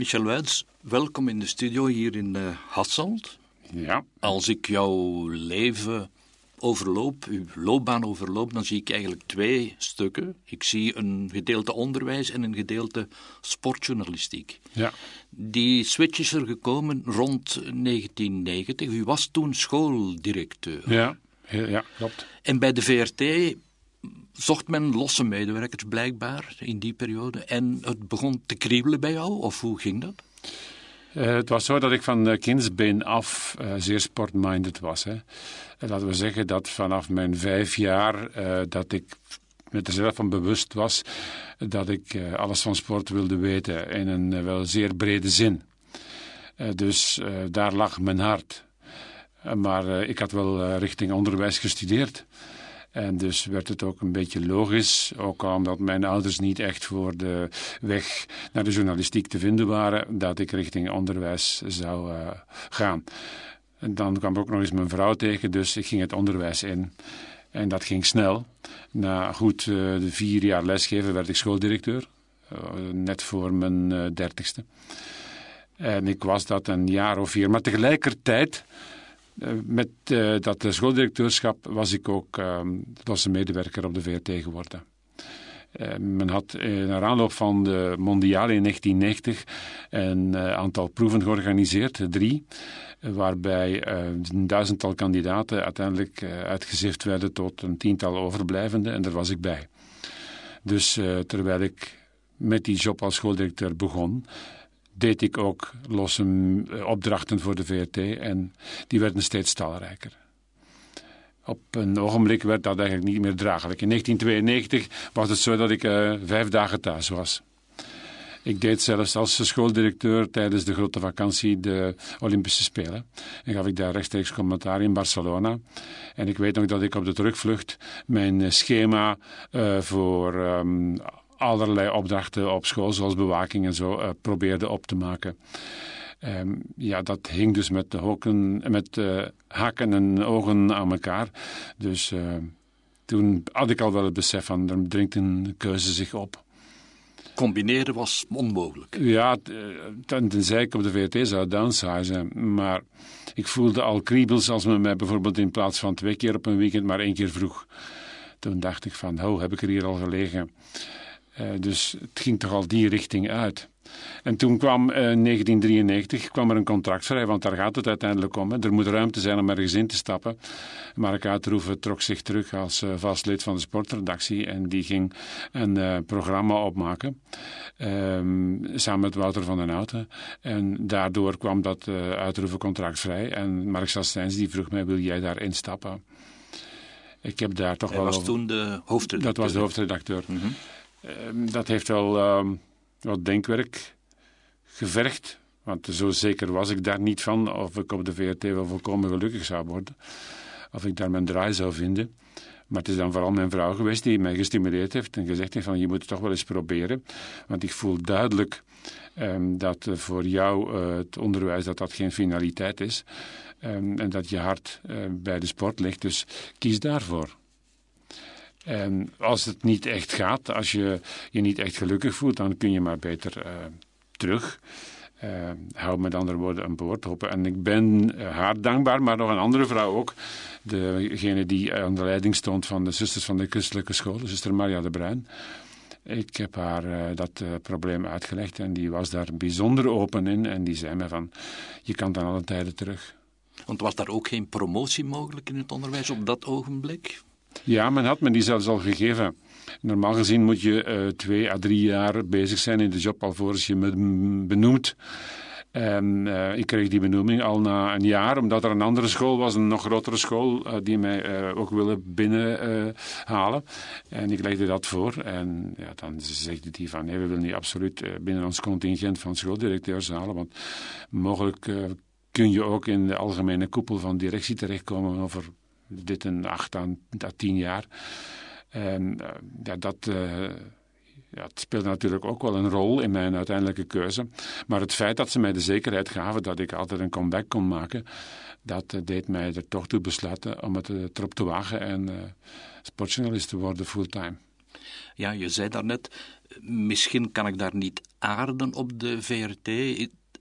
Michel Wuits, welkom in de studio hier in uh, Hasselt. Ja. Als ik jouw leven overloop, uw loopbaan overloop, dan zie ik eigenlijk twee stukken. Ik zie een gedeelte onderwijs en een gedeelte sportjournalistiek. Ja. Die switch is er gekomen rond 1990. U was toen schooldirecteur. Ja, ja klopt. En bij de VRT zocht men losse medewerkers blijkbaar in die periode. En het begon te kriebelen bij jou, of hoe ging dat? Uh, het was zo dat ik van uh, kindsbeen af uh, zeer sportminded was. Hè. laten we zeggen dat vanaf mijn vijf jaar dat ik me er zelf van bewust was dat ik alles van sport wilde weten in een wel zeer brede zin. dus daar lag mijn hart. maar ik had wel richting onderwijs gestudeerd. En dus werd het ook een beetje logisch, ook omdat mijn ouders niet echt voor de weg naar de journalistiek te vinden waren, dat ik richting onderwijs zou uh, gaan. En dan kwam ook nog eens mijn vrouw tegen, dus ik ging het onderwijs in. En dat ging snel. Na goed uh, de vier jaar lesgeven werd ik schooldirecteur, uh, net voor mijn dertigste. En ik was dat een jaar of vier. Maar tegelijkertijd eh, met uh, dat schooldirecteurschap was ik ook uh, losse medewerker op de VRT geworden. Uh, men had naar aanloop van de Mondiale in 1990 een aantal proeven georganiseerd, drie, waarbij een duizendtal kandidaten uiteindelijk uitgezift werden tot een tiental overblijvenden en daar was ik bij. Dus terwijl ik met die job als schooldirecteur begon, deed ik ook losse eh, opdrachten voor de VRT en die werden steeds talrijker. Op een ogenblik werd dat eigenlijk niet meer draaglijk. In 1992 was het zo dat ik uh, vijf dagen thuis was. Ik deed zelfs als schooldirecteur tijdens de grote vakantie de Olympische Spelen. En gaf ik daar rechtstreeks commentaar in Barcelona. En ik weet nog dat ik op de terugvlucht mijn eh, schema voor um, allerlei opdrachten op school, zoals bewaking en zo, uh, probeerde op te maken. Um, ja, dat hing dus met, de met uh, haken en ogen aan elkaar. Dus uh, toen had ik al wel het besef van, er dringt een keuze zich op. Combineren was onmogelijk. Ja, tenzij ik op de VRT zou downsizen. Maar ik voelde al kriebels als men mij bijvoorbeeld in plaats van twee keer op een weekend maar één keer vroeg. Toen dacht ik van, oh, heb ik er hier al gelegen? Uh, dus het ging toch al die richting uit. En toen kwam uh, 1993 kwam er een contract vrij, want daar gaat het uiteindelijk om. Hè. Er moet ruimte zijn om ergens in te stappen. Mark Uitroeven trok zich terug als uh, vast lid van de sportredactie en die ging een uh, programma opmaken. Um, samen met Wouter van den Houten. En daardoor kwam dat uh, Uitroeven contract vrij. En Mark Sastijns die vroeg mij, wil jij daar instappen? Ik heb daar toch Hij wel... was over... toen de hoofdredacteur. Dat was de hoofdredacteur. Mm -hmm. Uh, dat heeft wel uh, wat denkwerk gevergd. Want zo zeker was ik daar niet van of ik op de VRT wel volkomen gelukkig zou worden. Of ik daar mijn draai zou vinden. Maar het is dan vooral mijn vrouw geweest die mij gestimuleerd heeft en gezegd heeft van je moet het toch wel eens proberen. Want ik voel duidelijk um, dat uh, voor jou uh, het onderwijs dat dat geen finaliteit is. En dat je hart uh, bij de sport ligt. Dus kies daarvoor. En als het niet echt gaat, als je je niet echt gelukkig voelt, dan kun je maar beter uh, terug. Uh, hou met andere woorden een boord hopen. En ik ben uh, haar dankbaar, maar nog een andere vrouw ook. Degene die aan de leiding stond van de zusters van de christelijke school, de zuster Maria de Bruin. Ik heb haar dat probleem uitgelegd en die was daar bijzonder open in. En die zei me van, je kan dan alle tijden terug. Want was daar ook geen promotie mogelijk in het onderwijs op dat ogenblik? Ja, men had me die zelfs al gegeven. Normaal gezien moet je uh, twee à drie jaar bezig zijn in de job alvorens je benoemt. En uh, ik kreeg die benoeming al na een jaar, omdat er een andere school was, een nog grotere school, uh, die mij ook willen binnenhalen. en ik legde dat voor. En ja, dan zegt hij van, nee, we willen niet absoluut binnen ons contingent van schooldirecteurs halen, want mogelijk kun je ook in de algemene koepel van directie terechtkomen over dit een acht à, à tien jaar. En uh, ja, dat, uh, ja, speelde natuurlijk ook wel een rol in mijn uiteindelijke keuze. Maar het feit dat ze mij de zekerheid gaven dat ik altijd een comeback kon maken, dat uh, deed mij er toch toe besluiten om het erop te wagen en sportjournalist te worden fulltime. Ja, je zei daarnet, misschien kan ik daar niet aarden op de VRT.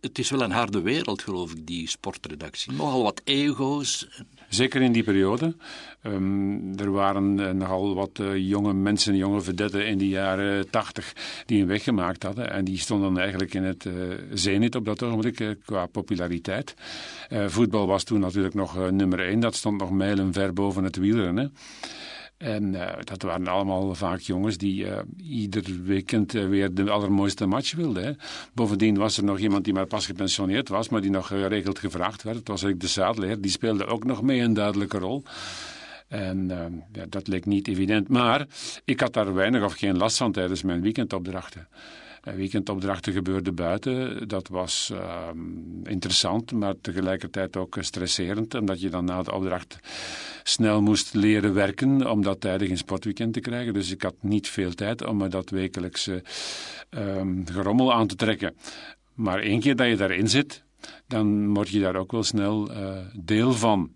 Het is wel een harde wereld, geloof ik, die sportredactie. Nogal wat ego's. Zeker in die periode. Um, er waren uh, nogal wat uh, jonge mensen, jonge vedetten in de jaren tachtig die een weg gemaakt hadden. En die stonden eigenlijk in het uh, zenit op dat ogenblik qua populariteit. voetbal was toen natuurlijk nog nummer één. Dat stond nog mijlen ver boven het wielrennen. En uh, dat waren allemaal vaak jongens die uh, ieder weekend uh, weer de allermooiste match wilden. Bovendien was er nog iemand die maar pas gepensioneerd was, maar die nog geregeld gevraagd werd. Dat was eigenlijk de zaadleer. Die speelde ook nog mee een duidelijke rol. En ja, dat leek niet evident. Maar ik had daar weinig of geen last van tijdens mijn weekendopdrachten. Weekendopdrachten gebeurden buiten. Dat was uh, interessant, maar tegelijkertijd ook stresserend. Omdat je dan na de opdracht snel moest leren werken om dat tijdig in sportweekend te krijgen. Dus ik had niet veel tijd om me dat wekelijkse uh, gerommel aan te trekken. Maar één keer dat je daarin zit, dan word je daar ook wel snel uh, deel van.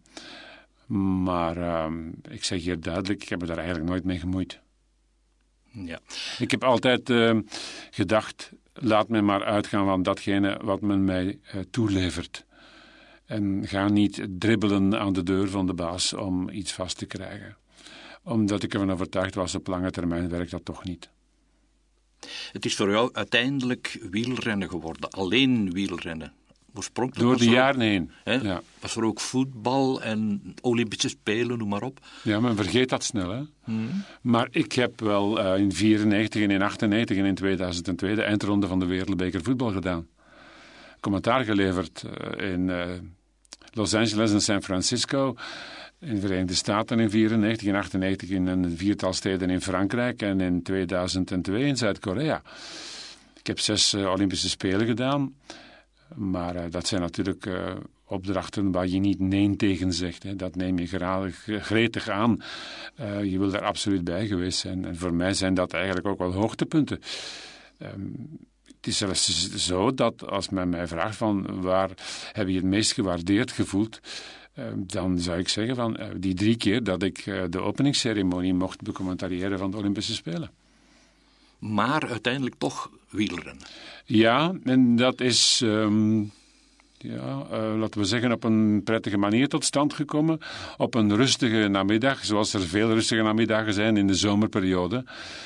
Maar ehm, ik zeg hier duidelijk, ik heb me daar eigenlijk nooit mee gemoeid. Ja. Ik heb altijd uh, gedacht, laat me maar uitgaan van datgene wat men mij uh, toelevert. En ga niet dribbelen aan de deur van de baas om iets vast te krijgen. Omdat ik ervan overtuigd was, op lange termijn werkt dat toch niet. Het is voor jou uiteindelijk wielrennen geworden, alleen wielrennen oorspronkelijk... Door de jaren heen. Ja. Was er ook voetbal en Olympische Spelen, noem maar op. Ja, men vergeet dat snel. Hè? Hmm. Maar ik heb wel uh, in 94 en in 98 en in 2002 de eindronde van de Wereldbeker voetbal gedaan. Commentaar geleverd uh, in uh, Los Angeles en San Francisco in de Verenigde Staten in 94, in 98 in een viertal steden in Frankrijk en in 2002 in Zuid-Korea. Ik heb zes Olympische Spelen gedaan. Maar uh, dat zijn natuurlijk uh, opdrachten waar je niet nee tegen zegt. Hè. Dat neem je graag, gretig aan. Uh, je wil daar absoluut bij geweest zijn. En voor mij zijn dat eigenlijk ook wel hoogtepunten. Um, het is zelfs zo dat als men mij vraagt van waar heb je het meest gewaardeerd gevoeld, dan zou ik zeggen van die drie keer dat ik de openingsceremonie mocht becommentariëren van de Olympische Spelen maar uiteindelijk toch wielrennen. Ja, en dat is, um, ja, uh, laten we zeggen, op een prettige manier tot stand gekomen. Op een rustige namiddag, zoals er veel rustige namiddagen zijn in de zomerperiode.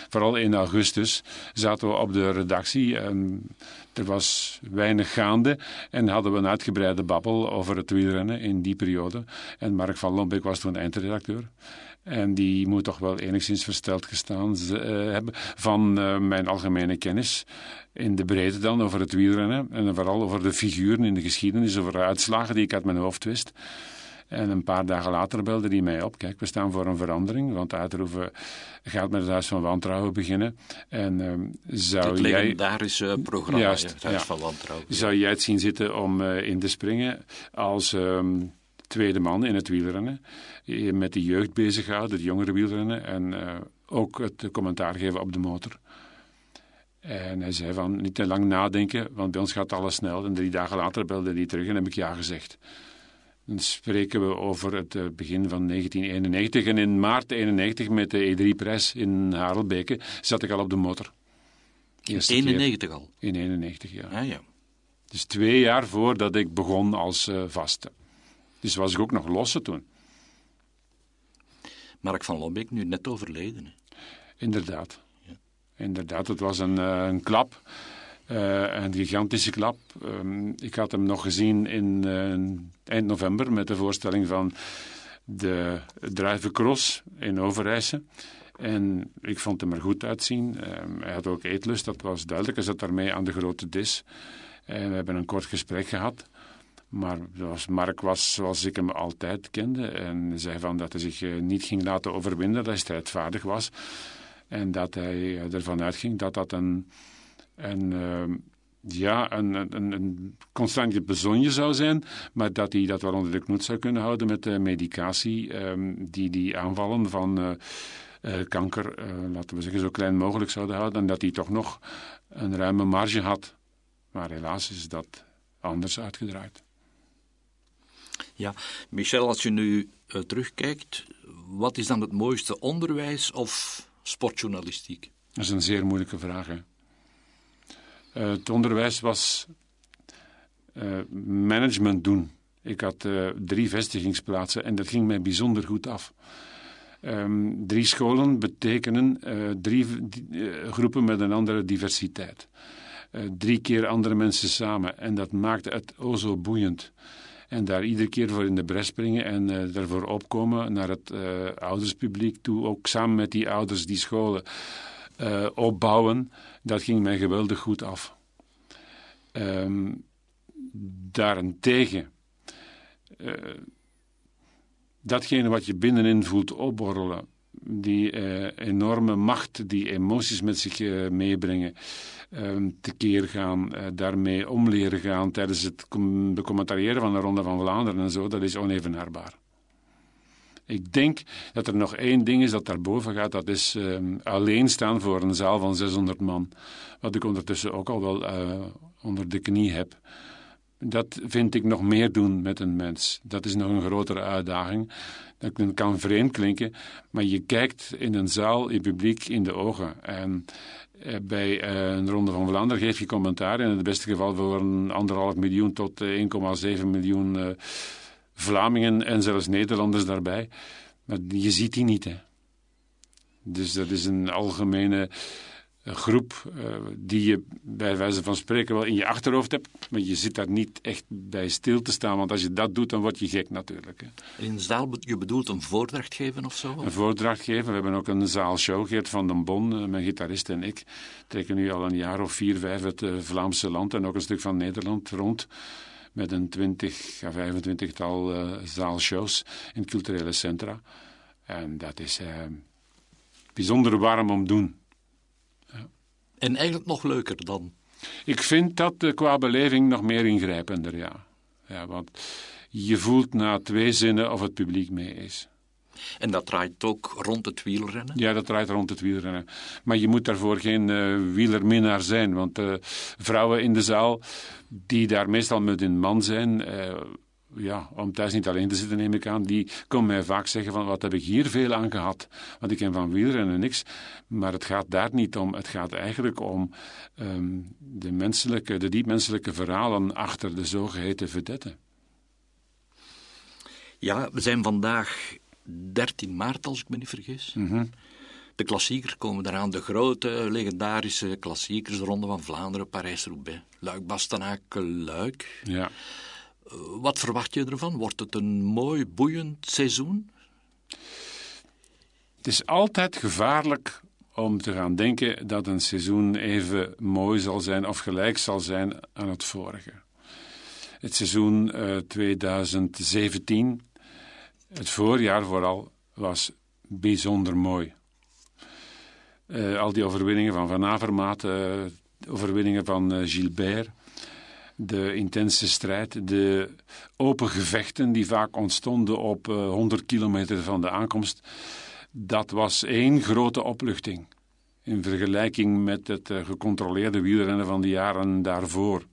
Vooral in augustus zaten we op de redactie. En er was weinig gaande en hadden we een uitgebreide babbel over het wielrennen in die periode. En Mark van Lombeek was toen eindredacteur. En die moet toch wel enigszins versteld gestaan uh, hebben van uh, mijn algemene kennis. In de breedte dan over het wielrennen. En vooral over de figuren in de geschiedenis, over de uitslagen die ik uit mijn hoofd wist. En een paar dagen later belde hij mij op. Kijk, we staan voor een verandering, want Uitroeven gaat met het Huis van Wantrouwen beginnen. En uh, zou het jij... legendarische programma, Juist, het Huis ja. van Wantrouwen. Zou jij het zien zitten om uh, in te springen als... Ehm, tweede man in het wielrennen. Met de jeugd bezighouden, het jongere wielrennen. En uh, ook het commentaar geven op de motor. En hij zei van, niet te lang nadenken, want bij ons gaat alles snel. En drie dagen later belde hij terug en heb ik ja gezegd. Dan spreken we over het eh, begin van 1991. En in maart 91 met de E3-prijs in Harelbeke zat ik al op de motor. In 91 al? In 91, ja. Ah, ja. Dus twee jaar voordat ik begon als uh, vaste. Dus was ik ook nog losse toen. Mark van Lombeek, nu net overleden. Inderdaad. Ja. Inderdaad, het was een, uh, een klap. Uh, een gigantische klap. Um, ik had hem nog gezien in uh, eind november met de voorstelling van de Druivencross in Overijse. En ik vond hem er goed uitzien. Um, hij had ook eetlust, dat was duidelijk. Hij zat daarmee aan de grote dis. En we hebben een kort gesprek gehad. Maar Mark was zoals ik hem altijd kende. En zei van dat hij zich eh, niet ging laten overwinnen, dat hij strijdvaardig was. En dat hij eh, ervan uitging dat dat een, een, uh, ja, een, een, een constantje bezonje zou zijn. Maar dat hij dat wel onder de knoet zou kunnen houden met de medicatie um, die die aanvallen van kanker, laten we zeggen, zo klein mogelijk zouden houden. En dat hij toch nog een ruime marge had. Maar helaas is dat anders uitgedraaid. Ja, Michel, als je nu uh, terugkijkt, wat is dan het mooiste onderwijs of sportjournalistiek? Dat is een zeer moeilijke vraag. Hè? Uh, het onderwijs was uh, management doen. Ik had drie vestigingsplaatsen en dat ging mij bijzonder goed af. Um, drie scholen betekenen drie groepen met een andere diversiteit. drie keer andere mensen samen en dat maakte het o zo boeiend. En daar iedere keer voor in de bres springen en uh, daarvoor opkomen naar het uh, ouderspubliek toe. Ook samen met die ouders die scholen uh, opbouwen. Dat ging mij geweldig goed af. Um, daarentegen, datgene wat je binnenin voelt opborrelen, die enorme macht, die emoties met zich meebrengen Ehm, tekeer gaan, uh, daarmee om leren gaan tijdens het becommentariëren van de Ronde van Vlaanderen en zo, dat is onevenaarbaar. Ik denk dat er nog één ding is dat daarboven gaat, dat is uh, alleen staan voor een zaal van 600 man. Wat ik ondertussen ook al wel uh, onder de knie heb. Dat vind ik nog meer doen met een mens. Dat is nog een grotere uitdaging. Dat kan vreemd klinken, maar je kijkt in een zaal, in publiek, in de ogen. En eh, bij eh, een Ronde van Vlaanderen geef je commentaar. In het beste geval voor een anderhalf miljoen tot 1,7 eh, miljoen Vlamingen en zelfs Nederlanders daarbij. Maar je ziet die niet. Hè. Dus dat is een algemene groep uh, die je bij wijze van spreken wel in je achterhoofd hebt, maar je zit daar niet echt bij stil te staan, want als je dat doet, dan word je gek natuurlijk. Hè. In zaal, je bedoelt een voordracht geven of zo? Een voordracht geven. We hebben ook een zaalshow, Geert van den Bon, eh, mijn gitarist en ik, trekken nu al een jaar of vier, vijf het uh, Vlaamse land en ook een stuk van Nederland rond met een twintig à 25 tal uh, zaalshows in culturele centra. En dat is bijzonder warm om te doen. En eigenlijk nog leuker dan? Ik vind dat uh, qua beleving nog meer ingrijpender, ja. ja. Want je voelt na twee zinnen of het publiek mee is. En dat draait ook rond het wielrennen? Ja, dat draait rond het wielrennen. Maar je moet daarvoor geen uh, wielerminnaar zijn. Want uh, vrouwen in de zaal, die daar meestal met hun man zijn ja, om thuis niet alleen te zitten, neem ik aan, die komen mij vaak zeggen van wat heb ik hier veel aan gehad. Want ik ken van wielrennen niks. Maar het gaat daar niet om. Het gaat eigenlijk om um, de menselijke, de diepmenselijke verhalen achter de zogeheten vedetten. Ja, we zijn vandaag 13 maart, als ik me niet vergis. Mm De klassiekers komen eraan, de grote, legendarische klassiekers, de Ronde van Vlaanderen, Parijs-Roubaix, Luik-Bastenaken, Luik. Ja. Eh, wat verwacht je ervan? Wordt het een mooi, boeiend seizoen? Het is altijd gevaarlijk om te gaan denken dat een seizoen even mooi zal zijn of gelijk zal zijn aan het vorige. Het seizoen uh, eh, 2017, het voorjaar vooral, was bijzonder mooi. Uh, al die overwinningen van Van Avermaat, uh, overwinningen van Gilbert, de intense strijd, de open gevechten die vaak ontstonden op uh, eh, 100 kilometer van de aankomst, dat was één grote opluchting in vergelijking met het uh, gecontroleerde wielrennen van de jaren daarvoor.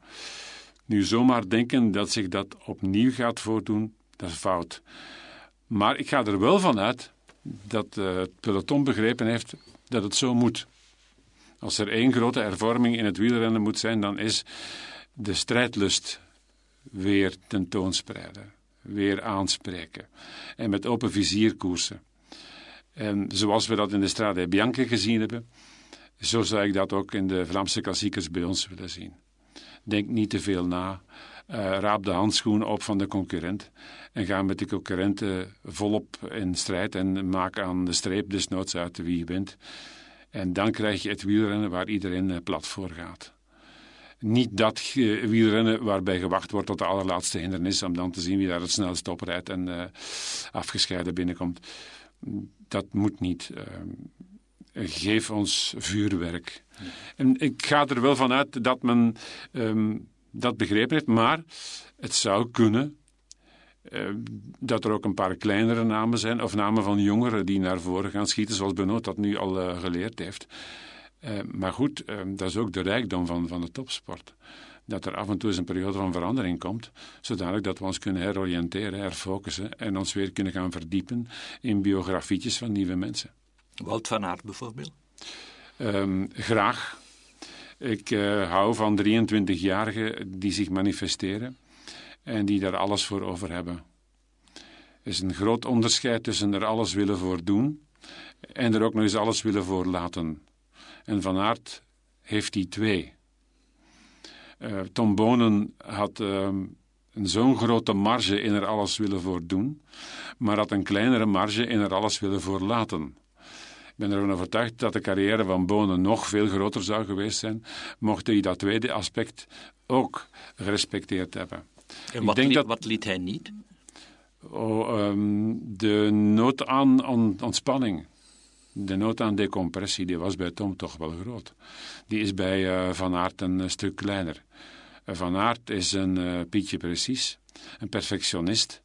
Nu zomaar denken dat zich dat opnieuw gaat voordoen, dat is fout. Maar ik ga er wel van uit dat uh, het peloton begrepen heeft dat het zo moet. Als er één grote hervorming in het wielrennen moet zijn, dan is de strijdlust weer tentoonspreiden, weer aanspreken en met open vizier koersen. En zoals we dat in de Strade Bianche gezien hebben, zo zou ik dat ook in de Vlaamse klassiekers bij ons willen zien. Denk niet te veel na, uh, raap de handschoen op van de concurrent en ga met de concurrenten volop in strijd en maak aan de streep desnoods uit wie wint. En dan krijg je het wielrennen waar iedereen eh, plat voor gaat niet dat wielrennen waarbij gewacht wordt tot de allerlaatste hindernis om dan te zien wie daar het snelst op en uh, afgescheiden binnenkomt. Dat moet niet. Uh, geef ons vuurwerk. En ik ga er wel van uit dat men um, dat begrepen heeft, maar het zou kunnen uh, dat er ook een paar kleinere namen zijn, of namen van jongeren die naar voren gaan schieten, zoals Benoot dat nu al uh, geleerd heeft. Uh, maar goed, uh, dat is ook de rijkdom van, van de topsport. Dat er af en toe eens een periode van verandering komt, zodanig dat we ons kunnen heroriënteren, herfocussen en ons weer kunnen gaan verdiepen in biografietjes van nieuwe mensen. Wout van Aert bijvoorbeeld? Um, graag. Ik uh, hou van 23-jarigen die zich manifesteren en die daar alles voor over hebben. Er is een groot onderscheid tussen er alles willen voor doen en er ook nog eens alles willen voor laten. En Van Aert heeft die twee. Uh, Tom Bonen had uh, een zo'n grote marge in er alles willen voor doen, maar had een kleinere marge in er alles willen voor laten. Ik ben ervan overtuigd dat de carrière van Bonen nog veel groter zou geweest zijn, mocht hij dat tweede aspect ook gerespecteerd hebben. En wat, liet, dat... wat liet hij niet? Oh, um, de nood aan, aan ontspanning. De nood aan decompressie die was bij Tom toch wel groot. Die is bij uh, Van Aert een stuk kleiner. Uh, van Aert is een Pietje precies, een perfectionist,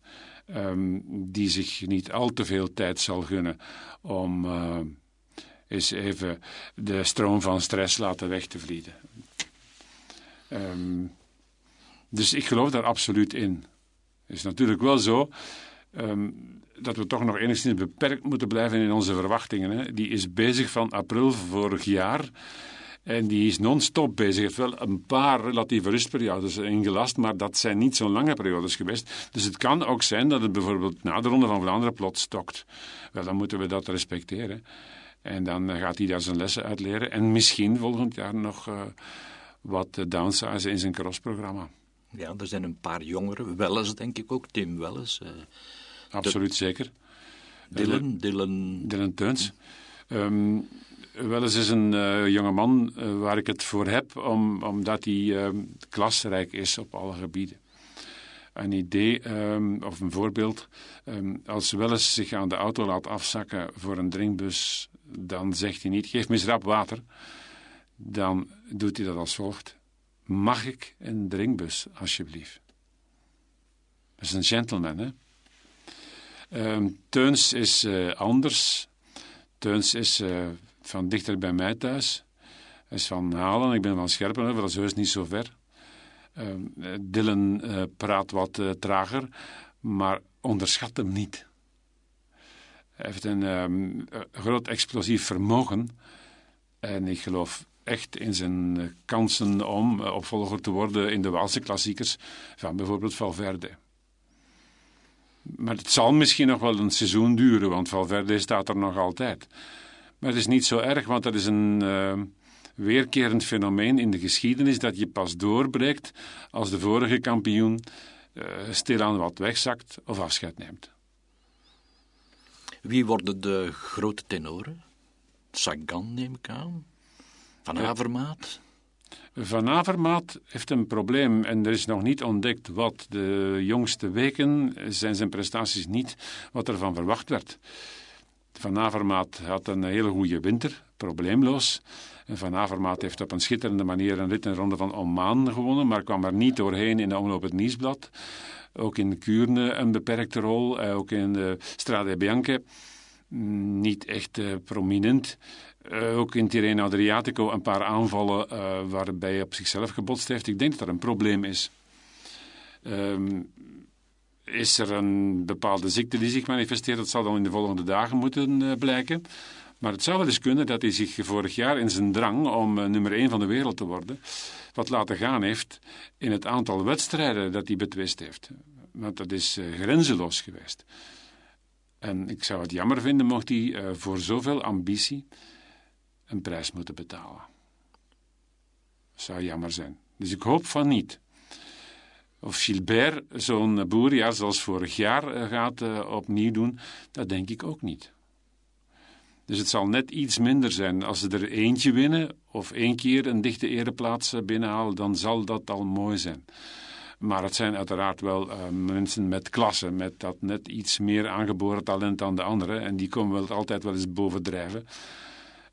um, die zich niet al te veel tijd zal gunnen om eens even de stroom van stress laten weg te vliegen. Um, dus ik geloof daar absoluut in. Is natuurlijk wel zo um, dat we toch nog enigszins beperkt moeten blijven in onze verwachtingen. Hè. Die is bezig van april vorig jaar. En die is non-stop bezig. Heeft wel een paar relatieve rustperiodes ingelast, maar dat zijn niet zo'n lange periodes geweest. Dus het kan ook zijn dat het bijvoorbeeld na de Ronde van Vlaanderen plots stokt. Wel, dan moeten we dat respecteren. En dan gaat hij daar zijn lessen uitleren. En misschien volgend jaar nog uh, wat downsize in zijn crossprogramma. Ja, er zijn een paar jongeren. Welles, denk ik ook. Tim Welles. Uh, Absoluut zeker. Dylan, Dylan... Dylan Teuns. Um, Welles is een uh, jonge man uh, waar ik het voor heb, om, omdat hij uh, klasrijk is op alle gebieden. Een idee um, of een voorbeeld, als Welles zich aan de auto laat afzakken voor een drinkbus, dan zegt hij niet: geef me eens rap water. Dan doet hij dat als volgt: Mag ik een drinkbus, alsjeblieft? Dat is een gentleman, hè? Um, Teuns is uh, anders. Teuns is uh, van dichter bij mij thuis. Hij is van Halen, ik ben van Scherpen, dat is heus niet zo ver. Um, Dylan praat wat trager, maar onderschat hem niet. Hij heeft een um, groot explosief vermogen. En ik geloof echt in zijn kansen om opvolger te worden in de Waalse klassiekers van bijvoorbeeld Valverde. Maar het zal misschien nog wel een seizoen duren, want Valverde staat er nog altijd. Maar het is niet zo erg, want dat is een uh, weerkerend fenomeen in de geschiedenis dat je pas doorbreekt als de vorige kampioen uh, stilaan wat wegzakt of afscheid neemt. Wie worden de grote tenoren? Sagan neem ik aan. Van Avermaat? Van Avermaat heeft een probleem en er is nog niet ontdekt wat. De jongste weken zijn zijn prestaties niet wat er van verwacht werd. Van Avermaat had een hele goede winter, probleemloos. En Van Avermaat heeft op een schitterende manier een rit en ronde van Oman gewonnen, maar kwam er niet doorheen in de omloop het Nieuwsblad. Ook in Kuurne een beperkte rol, eh, ook in de Strade Bianche. Mm, niet echt uh, prominent. Uh, ook in Tirreno Adriatico een paar aanvallen uh, waarbij hij op zichzelf gebotst heeft. Ik denk dat er een probleem is. Um, is er een bepaalde ziekte die zich manifesteert? Dat zal dan in de volgende dagen moeten uh, blijken. Maar het zou wel eens kunnen dat hij zich vorig jaar in zijn drang om nummer 1 van de wereld te worden, wat laten gaan heeft in het aantal wedstrijden dat hij betwist heeft. Want dat is grenzeloos geweest. En ik zou het jammer vinden mocht hij voor zoveel ambitie een prijs moeten betalen. Zou jammer zijn. Dus ik hoop van niet. Of Gilbert zo'n boerjaar zoals vorig jaar eh, gaat uh, opnieuw doen, dat denk ik ook niet. Dus het zal net iets minder zijn. Als ze er eentje winnen of één keer een dichte ereplaats eh, binnenhalen, dan zal dat al mooi zijn. Maar het zijn uiteraard wel mensen met klasse, met dat net iets meer aangeboren talent dan de anderen. En die komen wel altijd wel eens bovendrijven.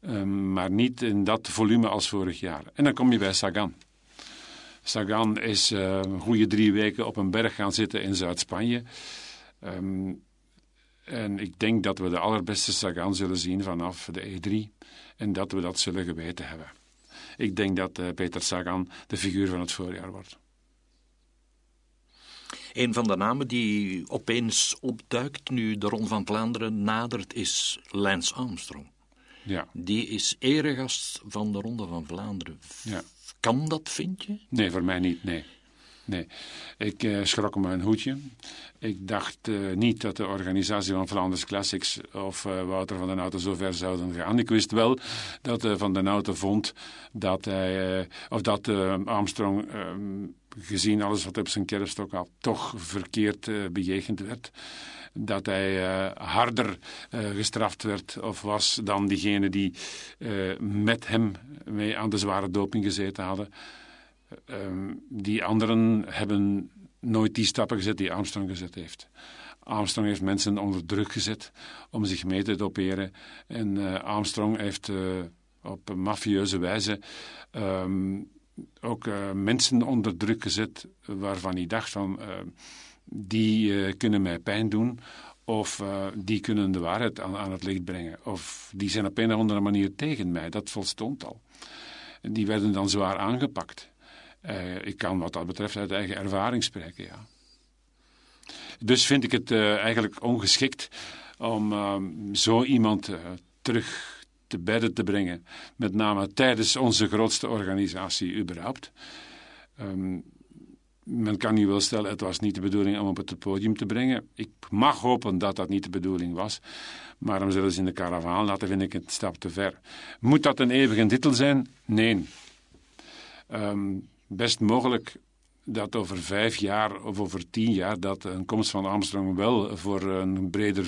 Um, maar niet in dat volume als vorig jaar. En dan kom je bij Sagan. Sagan is een goede drie weken op een berg gaan zitten in Zuid-Spanje. Um, en ik denk dat we de allerbeste Sagan zullen zien vanaf de E3. En dat we dat zullen geweten hebben. Ik denk dat uh, Peter Sagan de figuur van het voorjaar wordt. Een van de namen die opeens opduikt nu de Ronde van Vlaanderen nadert is Lance Armstrong. Ja. Die is eregast van de Ronde van Vlaanderen. Ja. Kan dat, vind je? Nee, voor mij niet, nee. Nee, ik uh, schrok me een hoedje. Ik dacht uh, niet dat de organisatie van Flanders Classics of uh, Wouter van den Auto zo ver zouden gaan. Ik wist wel dat Van den Auto vond dat hij, of dat Armstrong, ehm, gezien alles wat op zijn kerfstok had, toch verkeerd bejegend werd dat hij uh, harder uh, gestraft werd of was dan diegenen die uh, met hem mee aan de zware doping gezeten hadden. Ehm, die anderen hebben nooit die stappen gezet die Armstrong gezet heeft. Armstrong heeft mensen onder druk gezet om zich mee te doperen. En Armstrong heeft op mafieuze wijze um, ook mensen onder druk gezet waarvan hij dacht van die uh, kunnen mij pijn doen. Of uh, die kunnen de waarheid aan, aan, het licht brengen. Of die zijn op een of andere manier tegen mij. Dat volstond al. Die werden dan zwaar aangepakt. Uh, ik kan wat dat betreft uit eigen ervaring spreken, ja. Dus vind ik het eigenlijk ongeschikt om zo iemand terug te bedden te brengen. Met name tijdens onze grootste organisatie überhaupt. Um, men kan nu wel stellen, het was niet de bedoeling om op het podium te brengen. Ik mag hopen dat dat niet de bedoeling was. Maar om zelfs in de karavaan laten, vind ik een stap te ver. Moet dat een eeuwige titel zijn? Nee. Um, best mogelijk dat over vijf jaar of over tien jaar dat een komst van Armstrong wel voor een breder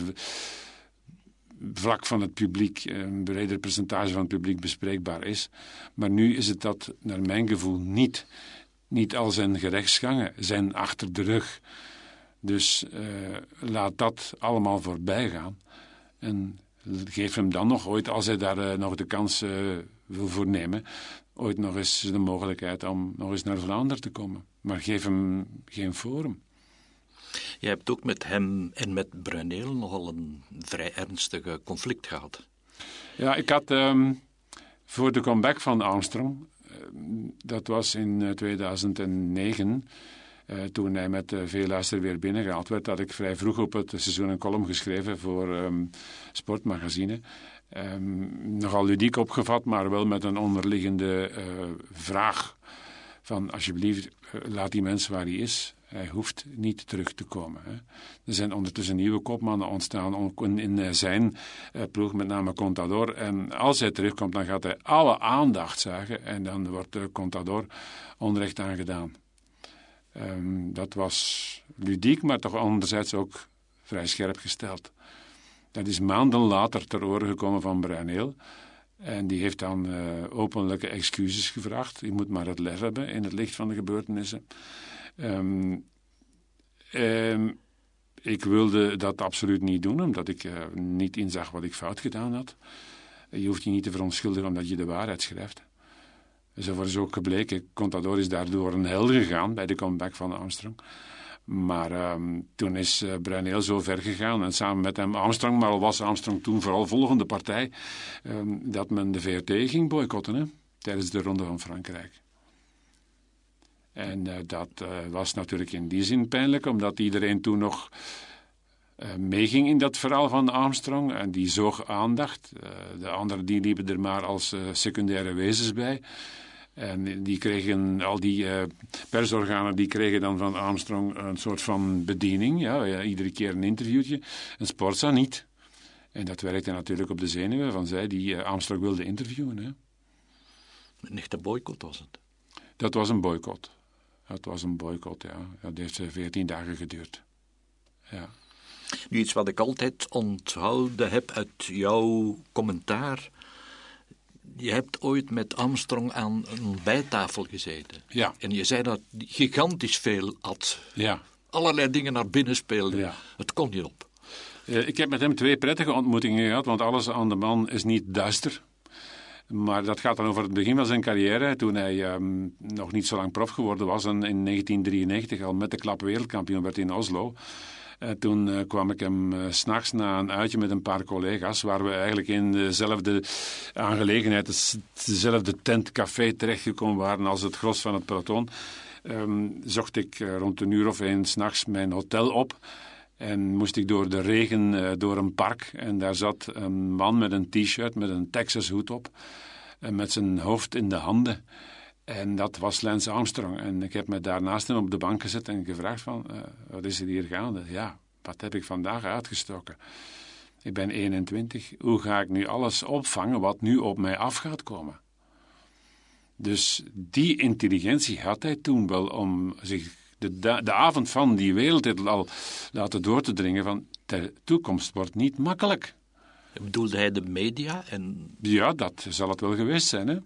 vlak van het publiek, een breder percentage van het publiek bespreekbaar is. Maar nu is het dat, naar mijn gevoel, niet. Niet al zijn gerechtsgangen zijn achter de rug. Dus uh, laat dat allemaal voorbij gaan. En geef hem dan nog ooit, als hij daar uh, nog de kans uh, wil voor nemen, ooit nog eens de mogelijkheid om nog eens naar Vlaanderen te komen. Maar geef hem geen forum. Je hebt ook met hem en met Bruneel nogal een vrij ernstige conflict gehad. Ja, ik had um, voor de comeback van Armstrong dat was in 2009. Uh, toen hij met uh, veel luister weer binnengehaald werd, had ik vrij vroeg op het seizoen een column geschreven voor um, Sportmagazine. Um, nogal ludiek opgevat, maar wel met een onderliggende vraag van alsjeblieft, laat die mens waar hij is. Hij hoeft niet terug te komen. Hè. Er zijn ondertussen nieuwe kopmannen ontstaan in eh, zijn uh, ploeg, met name Contador. En als hij terugkomt, dan gaat hij alle aandacht zagen en dan wordt uh, Contador onrecht aangedaan. Um, dat was ludiek, maar toch anderzijds ook vrij scherp gesteld. Dat is maanden later ter oren gekomen van Bruineel. En die heeft dan openlijke excuses gevraagd. Je moet maar het lef hebben in het licht van de gebeurtenissen. Um, um, ik wilde dat absoluut niet doen, omdat ik uh, niet inzag wat ik fout gedaan had. Je hoeft je niet te verontschuldigen omdat je de waarheid schrijft. Zo is ook gebleken. Contador is daardoor een held gegaan bij de comeback van Armstrong. Maar um, toen is uh, zo ver gegaan en samen met hem Armstrong, maar al was Armstrong toen vooral volgende partij, dat men de VRT ging boycotten tijdens de Ronde van Frankrijk. En uh, dat uh, was natuurlijk in die zin pijnlijk, omdat iedereen toen nog uh, meeging in dat verhaal van Armstrong. En die zoog aandacht. de anderen die liepen er maar als secundaire wezens bij. En die kregen, al die persorganen, die kregen dan van Armstrong een soort van bediening. Ja, ja iedere keer een interviewtje. En Sportza niet. En dat werkte natuurlijk op de zenuwen van zij die Armstrong wilde interviewen. Hè. Een echte boycott was het? Dat was een boycott. Het was een boycott, ja. Dat heeft veertien dagen geduurd. Ja. Nu, iets wat ik altijd onthouden heb uit jouw commentaar. Je hebt ooit met Armstrong aan een bijtafel gezeten. Ja. En je zei dat hij gigantisch veel at. Ja. Allerlei dingen naar binnen speelden. Ja. Het kon niet op. Ik heb met hem twee prettige ontmoetingen gehad, want alles aan de man is niet duister. Maar dat gaat dan over het begin van zijn carrière, toen hij um, nog niet zo lang prof geworden was en in 1993 al met de klap wereldkampioen werd in Oslo. Uh, toen uh, kwam ik hem uh, s'nachts na een uitje met een paar collega's, waar we eigenlijk in dezelfde aangelegenheid, dezelfde tent, café terechtgekomen waren als het gros van het peloton. Um, zocht ik rond een uur of één s'nachts mijn hotel op. En moest ik door de regen uh, door een park. En daar zat een man met een t-shirt, met een Texas hoed op. En met zijn hoofd in de handen. En dat was Lance Armstrong. En ik heb me daarnaast hem op de bank gezet en gevraagd van... Uh, wat is er hier gaande? Ja, wat heb ik vandaag uitgestoken? Ik ben 21. Hoe ga ik nu alles opvangen wat nu op mij af gaat komen? Dus die intelligentie had hij toen wel om zich de, de avond van die wereldtitel al laten door te dringen van de toekomst wordt niet makkelijk. Bedoelde hij de media? En... Ja, dat zal het wel geweest zijn. Hè?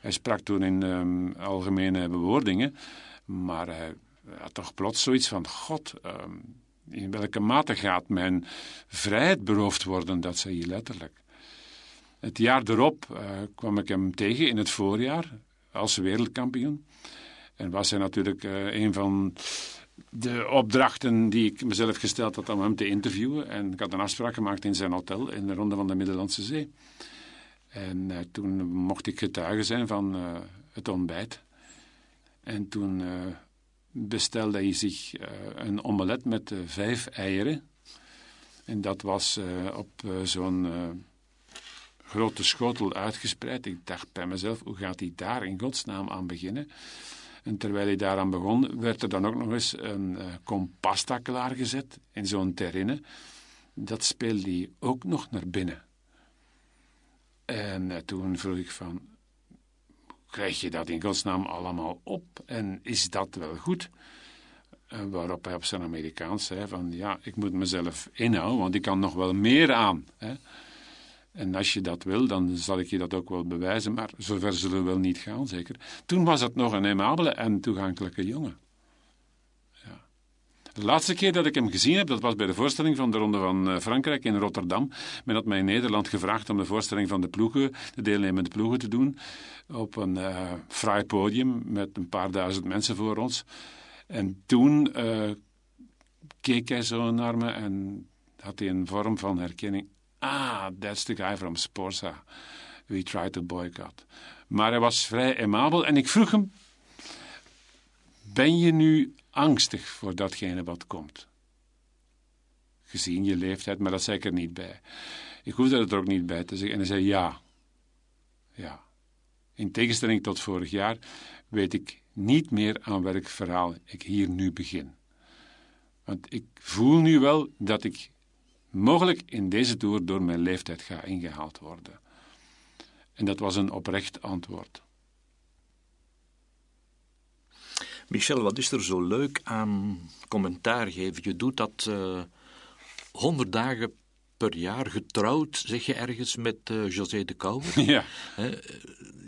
Hij sprak toen in um, algemene bewoordingen, maar hij had toch plots zoiets van: God, um, in welke mate gaat mijn vrijheid beroofd worden? Dat zei hij letterlijk. Het jaar erop uh, kwam ik hem tegen in het voorjaar als wereldkampioen. En was hij natuurlijk uh, een van de opdrachten die ik mezelf gesteld had om hem te interviewen. En ik had een afspraak gemaakt in zijn hotel in de Ronde van de Middellandse Zee. En uh, toen mocht ik getuige zijn van uh, het ontbijt. En toen bestelde hij zich een omelet met vijf eieren. En dat was op zo'n grote schotel uitgespreid. Ik dacht bij mezelf, hoe gaat hij daar in godsnaam aan beginnen? En terwijl hij daaraan begon, werd er dan ook nog eens een uh, kompasta klaargezet in zo'n terrine. Dat speelde hij ook nog naar binnen. En uh, toen vroeg ik van, krijg je dat in godsnaam allemaal op? En is dat wel goed? Uh, waarop hij op zijn Amerikaans zei van, ja, ik moet mezelf inhouden, want ik kan nog wel meer aan. Hè? En als je dat wil, dan zal ik je dat ook wel bewijzen, maar zover zullen we wel niet gaan, zeker. Toen was het nog een aimabele en toegankelijke jongen. Ja. De laatste keer dat ik hem gezien heb, dat was bij de voorstelling van de Ronde van eh, Frankrijk in Rotterdam. Men had mij in Nederland gevraagd om de voorstelling van de ploegen, de deelnemende ploegen te doen, op een uh, fraai podium met een paar duizend mensen voor ons. En toen uh, keek hij zo naar me en had hij een vorm van herkenning Ah, that's the guy from Sporza. We tried to boycott. Maar hij was vrij aimabel en ik vroeg hem: Ben je nu angstig voor datgene wat komt? Gezien je leeftijd, maar dat zei ik er niet bij. Ik hoefde er ook niet bij te zeggen. En hij zei: Ja. Ja. In tegenstelling tot vorig jaar weet ik niet meer aan welk verhaal ik hier nu begin. Want ik voel nu wel dat ik mogelijk in deze toer door mijn leeftijd ga ingehaald worden. En dat was een oprecht antwoord. Michel, wat is er zo leuk aan commentaar geven? Je doet dat eh, honderd dagen per jaar getrouwd, zeg je ergens, met uh, José de Kouwer. Ja.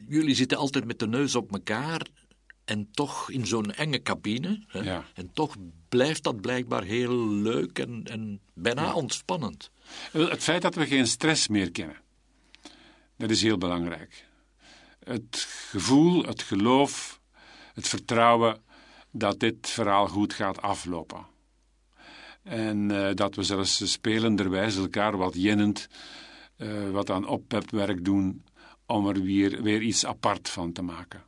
jullie zitten altijd met de neus op elkaar en toch in zo'n enge cabine. Hè? Ja. En toch blijft dat blijkbaar heel leuk en, en bijna ontspannend. Het feit dat we geen stress meer kennen, dat is heel belangrijk. Het gevoel, het geloof, het vertrouwen dat dit verhaal goed gaat aflopen. En uh, dat we zelfs spelenderwijs elkaar wat jennend, uh, wat aan oppepwerk doen om er weer, weer iets apart van te maken.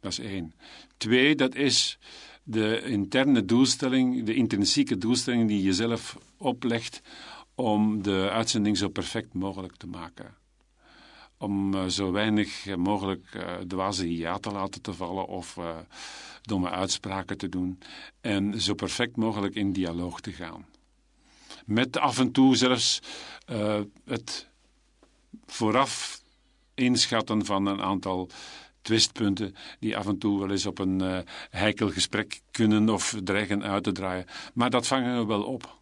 Dat is één. Twee, dat is de interne doelstelling, de intrinsieke doelstelling die je zelf oplegt om de uitzending zo perfect mogelijk te maken. Om uh, zo weinig mogelijk uh, dwaze ja te laten te vallen of uh, domme uitspraken te doen. En zo perfect mogelijk in dialoog te gaan. Met af en toe zelfs het vooraf inschatten van een aantal twistpunten die af en toe wel eens op een uh, heikel gesprek kunnen of dreigen uit te draaien. Maar dat vangen we wel op.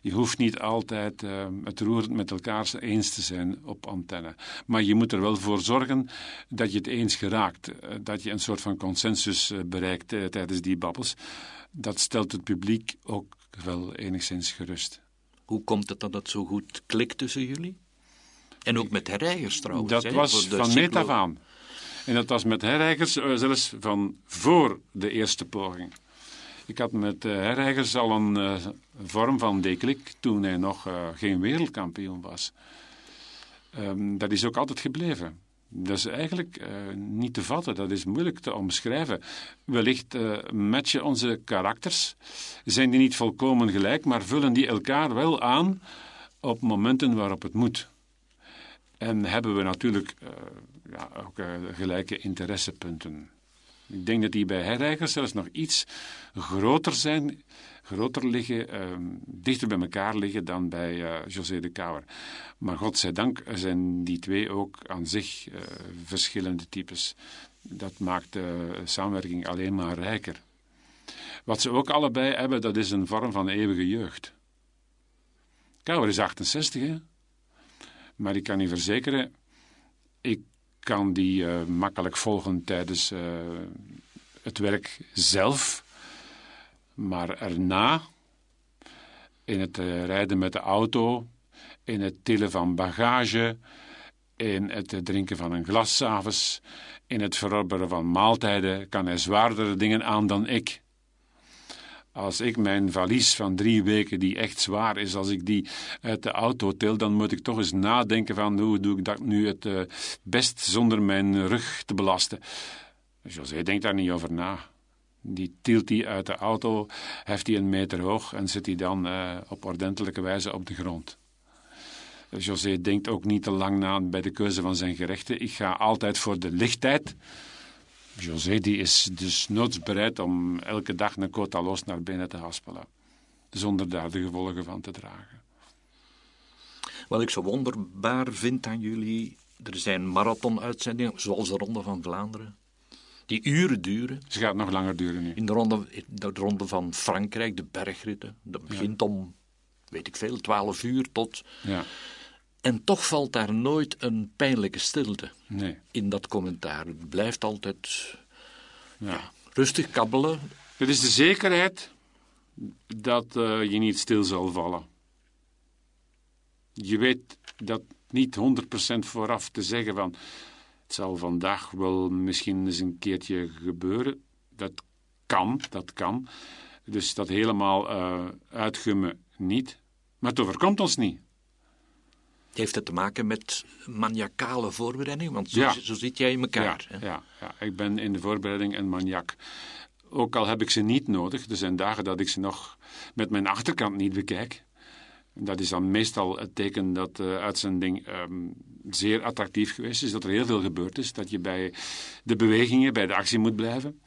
Je hoeft niet altijd uh, het roerend met elkaar eens te zijn op antenne. Maar je moet er wel voor zorgen dat je het eens geraakt. Uh, dat je een soort van consensus bereikt tijdens die babbels. Dat stelt het publiek ook wel enigszins gerust. Hoe komt het dat het zo goed klikt tussen jullie? En ook met herreigers trouwens. Dat was van meet af aan. En dat was met herreigers uh, zelfs van voor de eerste poging. Ik had met uh, al een uh, vorm van deklik toen hij nog geen wereldkampioen was. Um, dat is ook altijd gebleven. Dat is eigenlijk niet te vatten, dat is moeilijk te omschrijven. Wellicht matchen onze karakters, zijn die niet volkomen gelijk, maar vullen die elkaar wel aan op momenten waarop het moet. En hebben we natuurlijk ja, ook gelijke interessepunten. Ik denk dat die bij herreigers zelfs nog iets groter zijn, groter liggen, ehm, dichter bij elkaar liggen dan bij uh, José de Kouwer. Maar godzijdank zijn die twee ook aan zich uh, verschillende types. Dat maakt de samenwerking alleen maar rijker. Wat ze ook allebei hebben, dat is een vorm van eeuwige jeugd. Kouwer is 68, hè? Maar ik kan u verzekeren, ik kan die uh, makkelijk volgen tijdens uh, het werk zelf. Maar erna, in het uh, rijden met de auto, in het tillen van bagage, in het drinken van een glas s'avonds, in het verorberen van maaltijden, kan hij zwaardere dingen aan dan ik. Als ik mijn valies van drie weken, die echt zwaar is, als ik die uit de auto til, dan moet ik toch eens nadenken van hoe doe ik dat nu het uh, best zonder mijn rug te belasten. José denkt daar niet over na. Die tilt hij uit de auto, heft hij een meter hoog en zet hij dan uh, op ordentelijke wijze op de grond. José denkt ook niet te lang na bij de keuze van zijn gerechten. Ik ga altijd voor de lichtheid. José die is dus noods bereid om elke dag een quota los naar binnen te haspelen. Zonder daar de gevolgen van te dragen. Wat ik zo wonderbaar vind aan jullie, er zijn marathon-uitzendingen, zoals de Ronde van Vlaanderen, die uren duren. Ze gaat nog langer duren nu. In de Ronde, de ronde van Frankrijk, de bergritten, dat begint om, weet ik veel, 12 uur tot... Ja. En toch valt daar nooit een pijnlijke stilte nee. in dat commentaar. Het blijft altijd ja. rustig kabbelen. Het is de zekerheid dat uh, je niet stil zal vallen. Je weet dat niet 100% vooraf te zeggen van het zal vandaag wel misschien eens een keertje gebeuren. Dat kan, dat kan. Dus dat helemaal uh, uitgummen niet. Maar het overkomt ons niet. Heeft het te maken met maniacale voorbereiding? Want zo, zo zit jij in elkaar. Ja, ja, ja, ik ben in de voorbereiding een maniak. Ook al heb ik ze niet nodig. Er zijn dagen dat ik ze nog met mijn achterkant niet bekijk. Dat is dan meestal het teken dat de uitzending um, zeer attractief geweest is. Dat er heel veel gebeurd is. Dat je bij de bewegingen, bij de actie moet blijven.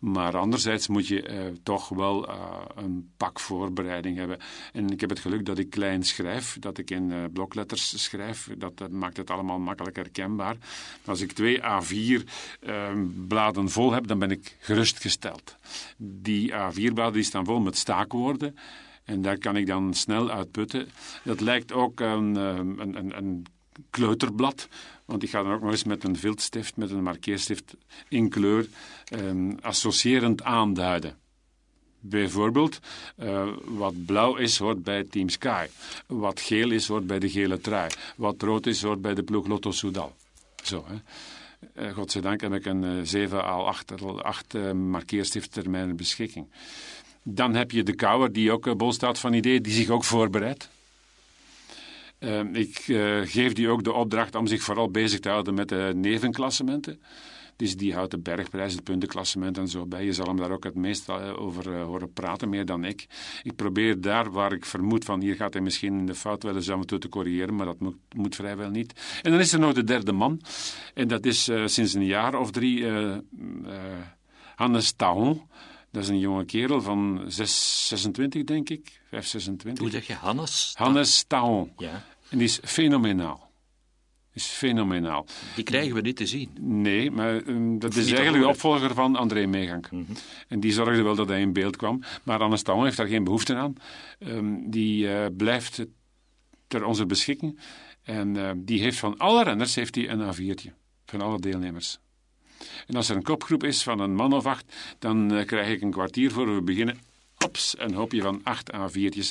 Maar anderzijds moet je uh, toch wel uh, een pak voorbereiding hebben. En ik heb het geluk dat ik klein schrijf, dat ik in uh, blokletters schrijf. Dat, maakt het allemaal makkelijk herkenbaar. Als ik twee A4 ehm, bladen vol heb, dan ben ik gerustgesteld. Die A4-bladen die staan vol met staakwoorden. En daar kan ik dan snel uitputten. Dat lijkt ook een, een, een, een kleuterblad. Want ik ga dan ook nog eens met een viltstift, met een markeerstift in kleur, eh, associërend aanduiden. Bijvoorbeeld, uh, wat blauw is, hoort bij Team Sky. Wat geel is, hoort bij de gele trui. Wat rood is, hoort bij de ploeg Lotto Soudal. Zo, hè. Uh, godzijdank heb ik een uh, 7 à 8, 8 uh, markeerstift ter mijn beschikking. Dan heb je de kouwer, die ook bol staat van ideeën, die zich ook voorbereidt. Ehm, ik uh, geef die ook de opdracht om zich vooral bezig te houden met de nevenklassementen. Dus die houdt de bergprijs, het puntenklassement en zo bij. Je zal hem daar ook het meest eh, over uh, horen praten, meer dan ik. Ik probeer daar waar ik vermoed van hier gaat hij misschien in de fout wel eens af en toe te corrigeren, maar dat moet, moet vrijwel niet. En dan is er nog de derde man. En dat is sinds een jaar of drie Hannes Taon. Dat is een jonge kerel van 6, 26, denk ik. 5, 26. Hoe zeg je, Hannes? Hannes Taon. Ja. En die is fenomenaal. Is fenomenaal. Die krijgen we niet te zien. Nee, maar um, dat is eigenlijk de opvolger van André Meegank. Mm -hmm. En die zorgde wel dat hij in beeld kwam. Maar Hannes Taon heeft daar geen behoefte aan. Um, die uh, blijft ter onze beschikking. En uh, die heeft van alle renners heeft hij een A4'tje. Van alle deelnemers. En als er een kopgroep is van een man of acht, dan uh, krijg ik een kwartier voor we beginnen. Ops, een hoopje van acht A4'tjes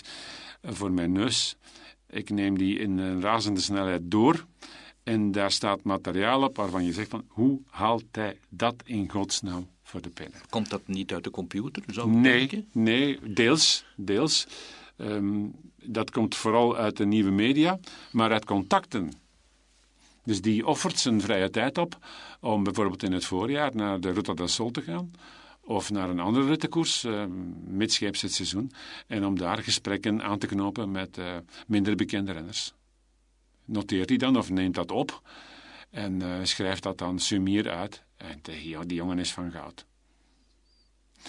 voor mijn neus. Ik neem die in een razende snelheid door. En daar staat materiaal op waarvan je zegt van... hoe haalt hij dat in godsnaam voor de pennen? Komt dat niet uit de computer, zou nee, denken? Nee, deels. deels. Um, dat komt vooral uit de nieuwe media, maar uit contacten Dus die offert zijn vrije tijd op om bijvoorbeeld in het voorjaar naar de Ruta del Sol te gaan of naar een andere rittenkoers, uh, midscheeps het seizoen, en om daar gesprekken aan te knopen met uh, minder bekende renners. Noteert hij dan of neemt dat op en uh, schrijft dat dan sumier uit en tegen die jongen is van goud.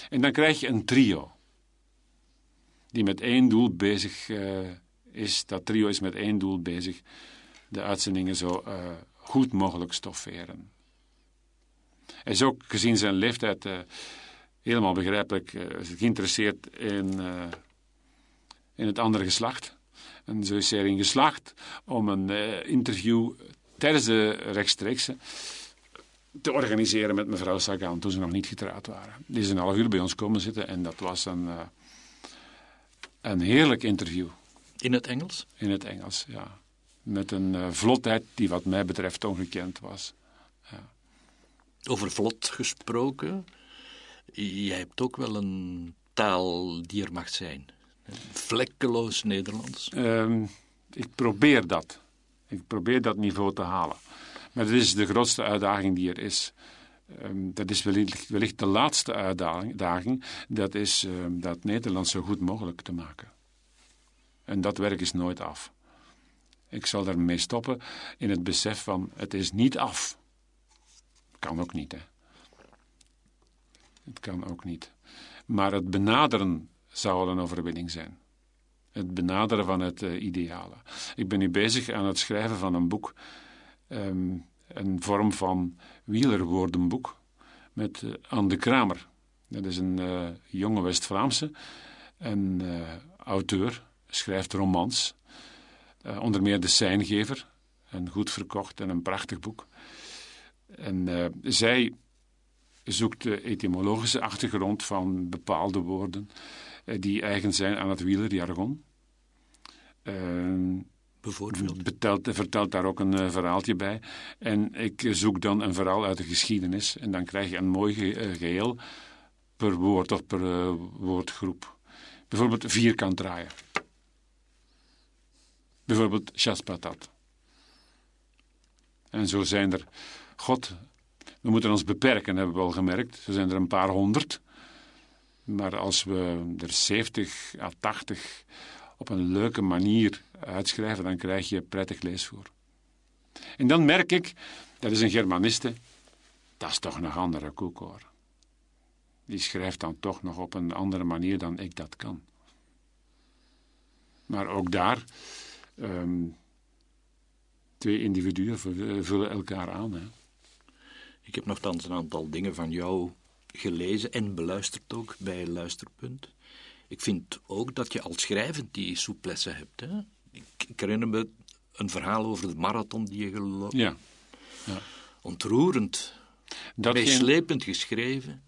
En dan krijg je een trio die met één doel bezig is. Dat trio is met één doel bezig, de uitzendingen zo goed mogelijk stofferen. Hij is ook gezien zijn leeftijd helemaal begrijpelijk uh, geïnteresseerd in, uh, in het andere geslacht. En zo is hij erin geslaagd om een uh, interview tijdens de rechtstreekse te organiseren met mevrouw Sagan toen ze nog niet getrouwd waren. Die is een half uur bij ons komen zitten en dat was een, een heerlijk interview. In het Engels? In het Engels, ja. Met een vlotheid die wat mij betreft ongekend was. Ja. Over vlot gesproken, jij hebt ook wel een taal die er mag zijn. Vlekkeloos Nederlands. Um, ik probeer dat. Ik probeer dat niveau te halen. Maar dat is de grootste uitdaging die er is. Um, dat is wellicht, de laatste uitdaging. Dat is um, dat Nederlands zo goed mogelijk te maken. En dat werk is nooit af. Ik zal daarmee stoppen in het besef van het is niet af. Kan ook niet, hè. Het kan ook niet. Maar het benaderen zou al een overwinning zijn. Het benaderen van het uh, ideale. Ik ben nu bezig aan het schrijven van een boek. Um, een vorm van wielerwoordenboek. Met uh, Anne de Kramer. Dat is een uh, jonge West-Vlaamse. Een auteur. Schrijft romans. onder meer De Seingever. Een goed verkocht en een prachtig boek. En zij zoekt de etymologische achtergrond van bepaalde woorden eh, die eigen zijn aan het wielerjargon. Uh, Bijvoorbeeld? Betelt, vertelt daar ook een uh, verhaaltje bij. En ik zoek dan een verhaal uit de geschiedenis. En dan krijg je een mooi ge geheel per woord of per woordgroep. Bijvoorbeeld vierkant draaien. Bijvoorbeeld chaspatat. En zo zijn er, God we moeten ons beperken, hebben we al gemerkt. Er zijn er een paar honderd. Maar als we er 70 à 80 op een leuke manier uitschrijven, dan krijg je prettig leesvoer. En dan merk ik, dat is een Germaniste, dat is toch een andere koek hoor. Die schrijft dan toch nog op een andere manier dan ik dat kan. Maar ook daar, um, twee individuen vullen elkaar aan. Hè. Ik heb nogthans een aantal dingen van jou gelezen en beluisterd ook bij Luisterpunt. Ik vind ook dat je als schrijvend die souplesse hebt. Hè? Ik, ik, herinner me een verhaal over de marathon die je gelopen ja. ja. Ontroerend. Meeslepend geschreven.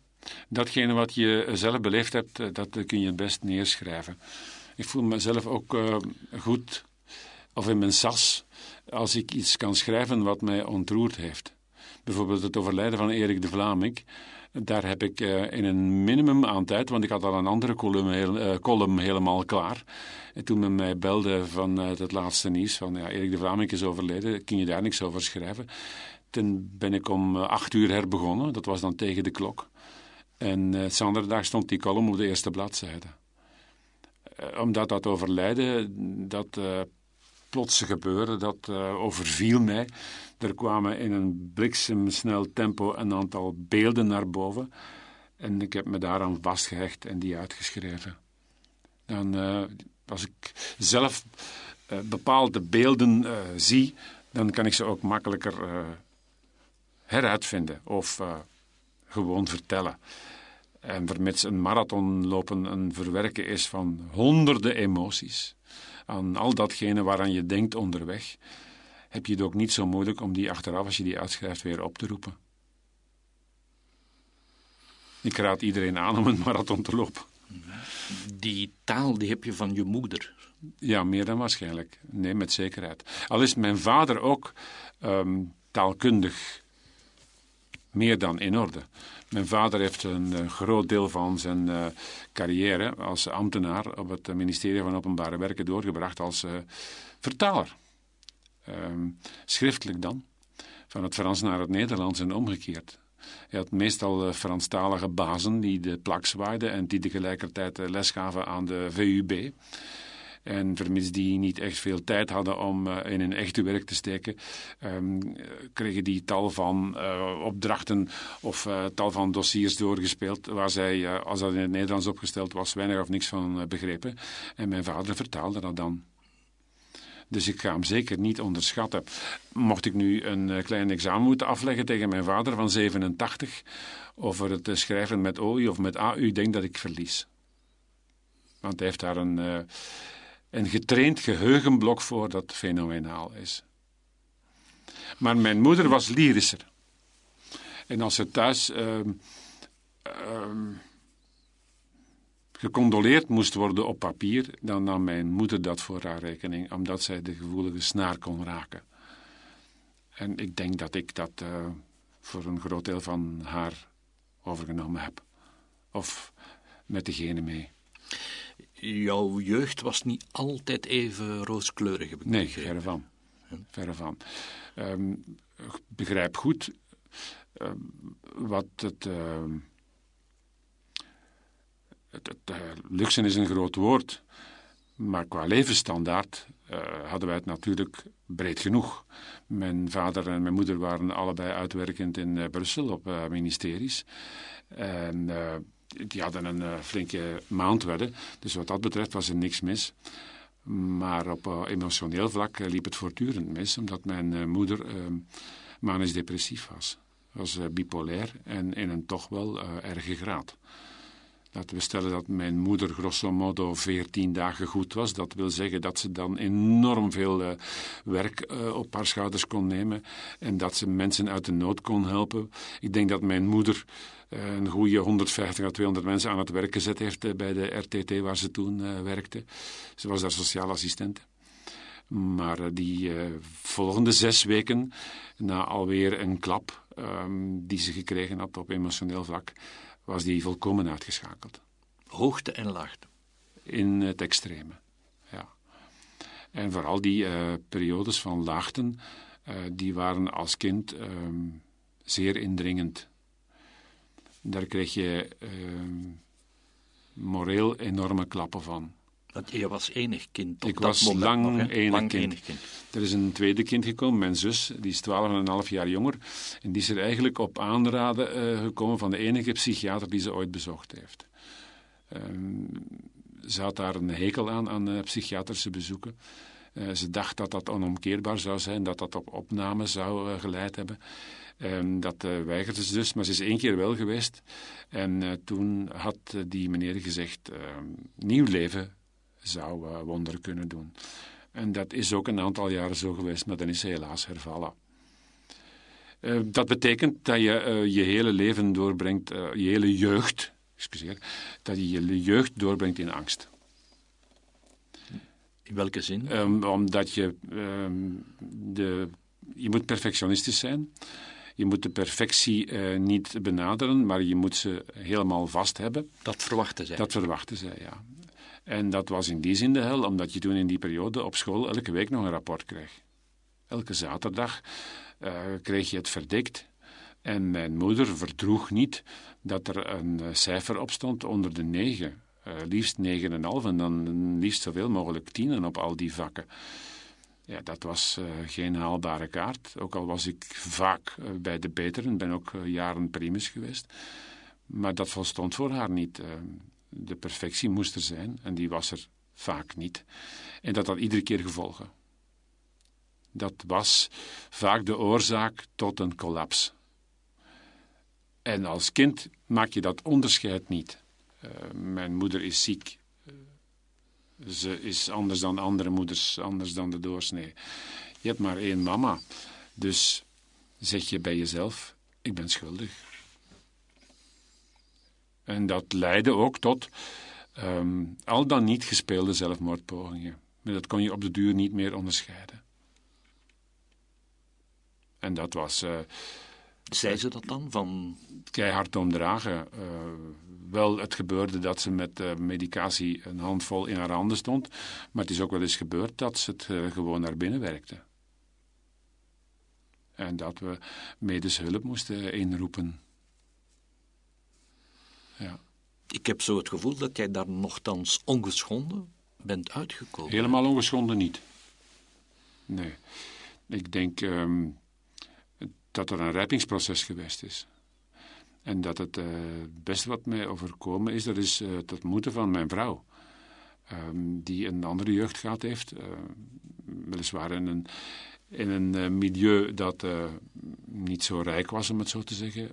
Datgene wat je zelf beleefd hebt, eh, dat kun je het best neerschrijven. Ik voel mezelf ook uh, goed, of in mijn sas, als ik iets kan schrijven wat mij ontroerd heeft. Bijvoorbeeld het overlijden van Erik de Vlaming. Daar heb ik uh, in een minimum aan tijd, want ik had al een andere column, heel, uh, column helemaal klaar. En toen men mij belde van uh, het laatste nieuws, van ja, Erik de Vlaming is overleden, kun je daar niks over schrijven? Toen ben ik om acht uur herbegonnen, dat was dan tegen de klok. En uh, zaterdag stond die column op de eerste bladzijde. omdat dat overlijden, dat plotse gebeuren, dat overviel mij. Er kwamen in een bliksemsnel tempo een aantal beelden naar boven. En ik heb me daaraan vastgehecht en die uitgeschreven. Dan, uh, als ik zelf uh, bepaalde beelden uh, zie, dan kan ik ze ook makkelijker heruitvinden of gewoon vertellen. En vermits een marathon lopen een verwerken is van honderden emoties. Aan al datgene waaraan je denkt onderweg heb je het ook niet zo moeilijk om die achteraf, als je die uitschrijft, weer op te roepen. Ik raad iedereen aan om een marathon te lopen. Die taal die heb je van je moeder. Ja, meer dan waarschijnlijk. Nee, met zekerheid. Al is mijn vader ook um, taalkundig meer dan in orde. Mijn vader heeft een uh, groot deel van zijn uh, carrière als ambtenaar op het ministerie van Openbare Werken doorgebracht als uh, vertaler. Um, schriftelijk dan. van het Frans naar het Nederlands en omgekeerd. Je had meestal uh, Franstalige bazen die de plak zwaaiden en die tegelijkertijd les gaven aan de VUB. En vermits die niet echt veel tijd hadden om uh, in hun echte werk te steken, um, kregen die tal van uh, opdrachten of tal van dossiers doorgespeeld, waar zij, als dat in het Nederlands opgesteld was, weinig of niks van begrepen. En mijn vader vertaalde dat dan. Dus ik ga hem zeker niet onderschatten. Mocht ik nu een klein examen moeten afleggen tegen mijn vader van 87 over het schrijven met OI of met AU, denk dat ik verlies. Want hij heeft daar een, een getraind geheugenblok voor dat fenomenaal is. Maar mijn moeder was lyrischer. En als ze thuis uh, uh, gecondoleerd moest worden op papier, dan nam mijn moeder dat voor haar rekening, omdat zij de gevoelige snaar kon raken. En ik denk dat ik dat uh, voor een groot deel van haar overgenomen heb. Of met degene mee jouw jeugd was niet altijd even rooskleurig, heb ik Nee, verre van. Verre van. Um, ik begrijp goed um, wat het... Uh, het uh, luxe is een groot woord, maar qua levensstandaard uh, hadden wij het natuurlijk breed genoeg. Mijn vader en mijn moeder waren allebei uitwerkend in uh, Brussel op ministeries. En die hadden een uh, flinke maandwedden. Dus wat dat betreft was er niks mis. Maar op uh, emotioneel vlak uh, liep het voortdurend mis, omdat mijn moeder manisch depressief was. Was bipolair en in een toch wel erge graad. Laten we stellen dat mijn moeder grosso modo 14 dagen goed was. Dat wil zeggen dat ze dan enorm veel uh, werk uh, op haar schouders kon nemen en dat ze mensen uit de nood kon helpen. Ik denk dat mijn moeder uh, een goede 150 à 200 mensen aan het werk gezet heeft bij de RTT waar ze toen werkte. Ze was daar sociaal assistent. Maar die volgende zes weken, na alweer een klap um, die ze gekregen had op emotioneel vlak, was die volkomen uitgeschakeld. Hoogte en laagte. In het extreme, ja. En vooral die uh, periodes van laagten, uh, die waren als kind uh, zeer indringend. Daar kreeg je ehm, moreel enorme klappen van. Want je was enig kind op Ik dat was moment lang, nog, enig, lang kind. enig kind. Er is een tweede kind gekomen, mijn zus, die is 12,5 jaar jonger. En die is er eigenlijk op aanraden uh, gekomen van de enige psychiater die ze ooit bezocht heeft. Um, ze had daar een hekel aan, aan uh, psychiatrische bezoeken. Uh, ze dacht dat dat onomkeerbaar zou zijn, dat dat op opname zou geleid hebben. Um, dat weigerde ze dus, maar ze is één keer wel geweest. En toen had die meneer gezegd, nieuw leven zou uh, wonderen kunnen doen. En dat is ook een aantal jaren zo geweest, maar dan is ze helaas hervallen. Uh, dat betekent dat je uh, je hele leven doorbrengt, je hele jeugd, excuseer, dat je je jeugd doorbrengt in angst. In welke zin? Um, omdat je, um, de, je moet perfectionistisch zijn. Je moet de perfectie niet benaderen, maar je moet ze helemaal vast hebben. Dat verwachten zij. Dat verwachten zij, ja. En dat was in die zin de hel, omdat je toen in die periode op school elke week nog een rapport kreeg. Elke zaterdag uh, kreeg je het verdikt. En mijn moeder verdroeg niet dat er een uh, cijfer op stond onder de negen. Uh, liefst negen en half en dan liefst zoveel mogelijk tienen op al die vakken. Ja, dat was geen haalbare kaart. Ook al was ik vaak bij de beteren, ben ook jaren primus geweest. Maar dat volstond voor haar niet de perfectie moest er zijn en die was er vaak niet. En dat had iedere keer gevolgen. Dat was vaak de oorzaak tot een collaps. En als kind maak je dat onderscheid niet. Uh, mijn moeder is ziek. Uh, ze is anders dan andere moeders, anders dan de doorsnee. Je hebt maar één mama. Dus zeg je bij jezelf: ik ben schuldig. En dat leidde ook tot um, al dan niet gespeelde zelfmoordpogingen. Maar dat kon je op de duur niet meer onderscheiden. En dat was. Uh, Zei ze dat dan? Van... Keihard omdragen. Uh, wel, het gebeurde dat ze met uh, medicatie een handvol in haar handen stond. Maar het is ook wel eens gebeurd dat ze het gewoon naar binnen werkte. En dat we medische hulp moesten inroepen. Ja. Ik heb zo het gevoel dat jij daar nogthans ongeschonden bent uitgekomen. Helemaal ongeschonden niet. Nee. Ik denk ehm, dat er een rijpingsproces geweest is. En dat het uh, beste wat mij overkomen is, dat is uh, het moeten van mijn vrouw. Um, die een andere jeugd gehad heeft. Uh, weliswaar in een, in een milieu dat niet zo rijk was, om het zo te zeggen.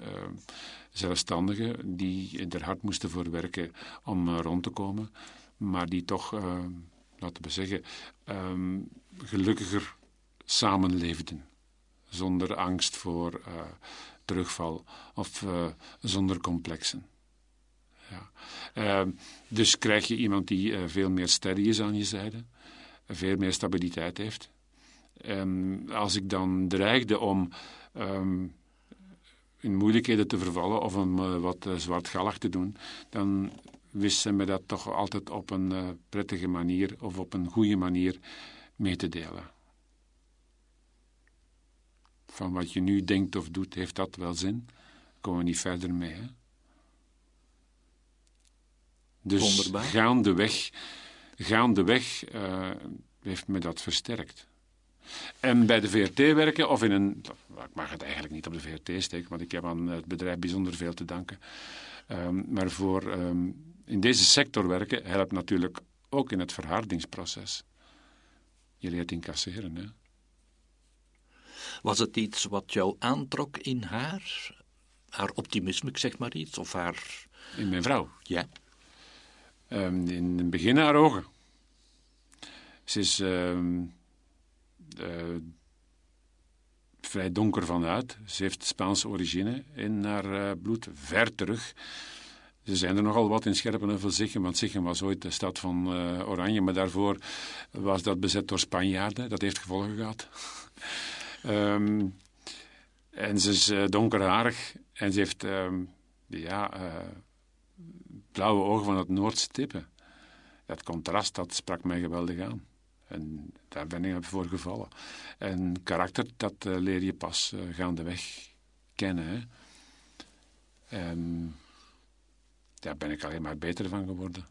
zelfstandigen die er hard moesten voor werken om rond te komen. Maar die toch, laten we zeggen, um, gelukkiger samenleefden. Zonder angst voor terugval of uh, zonder complexen. Ja. Uh, dus krijg je iemand die uh, veel meer steady is aan je zijde, veel meer stabiliteit heeft. En als ik dan dreigde om um, in moeilijkheden te vervallen of om wat zwartgallig te doen, dan wist ze me dat toch altijd op een prettige manier of op een goede manier mee te delen van wat je nu denkt of doet, heeft dat wel zin? Komen we niet verder mee. Hè? Dus gaandeweg, gaandeweg uh, heeft me dat versterkt. En bij de VRT werken, of in een. Ik mag het eigenlijk niet op de VRT steken, want ik heb aan het bedrijf bijzonder veel te danken. Um, maar voor um, in deze sector werken helpt natuurlijk ook in het verhardingsproces. Je leert incasseren, hè? Was het iets wat jou aantrok in haar? Haar optimisme, ik zeg maar iets, of haar... In mijn vrouw? Ja. Um, in het begin haar ogen. Ze is vrij donker vanuit. Ze heeft Spaanse origine in haar uh, bloed, ver terug. Ze zijn er nogal wat in Scherpenheuvel Zichem, want Zichem was ooit de stad van uh, Oranje, maar daarvoor was dat bezet door Spanjaarden. Dat heeft gevolgen gehad. Um, en ze is donkerharig en ze heeft um, ja, blauwe ogen van het Noordse tippen. Dat contrast, dat sprak mij geweldig aan. En daar ben ik voor gevallen. En karakter, dat uh, leer je pas gaandeweg kennen. Hè. En daar ben ik alleen maar beter van geworden.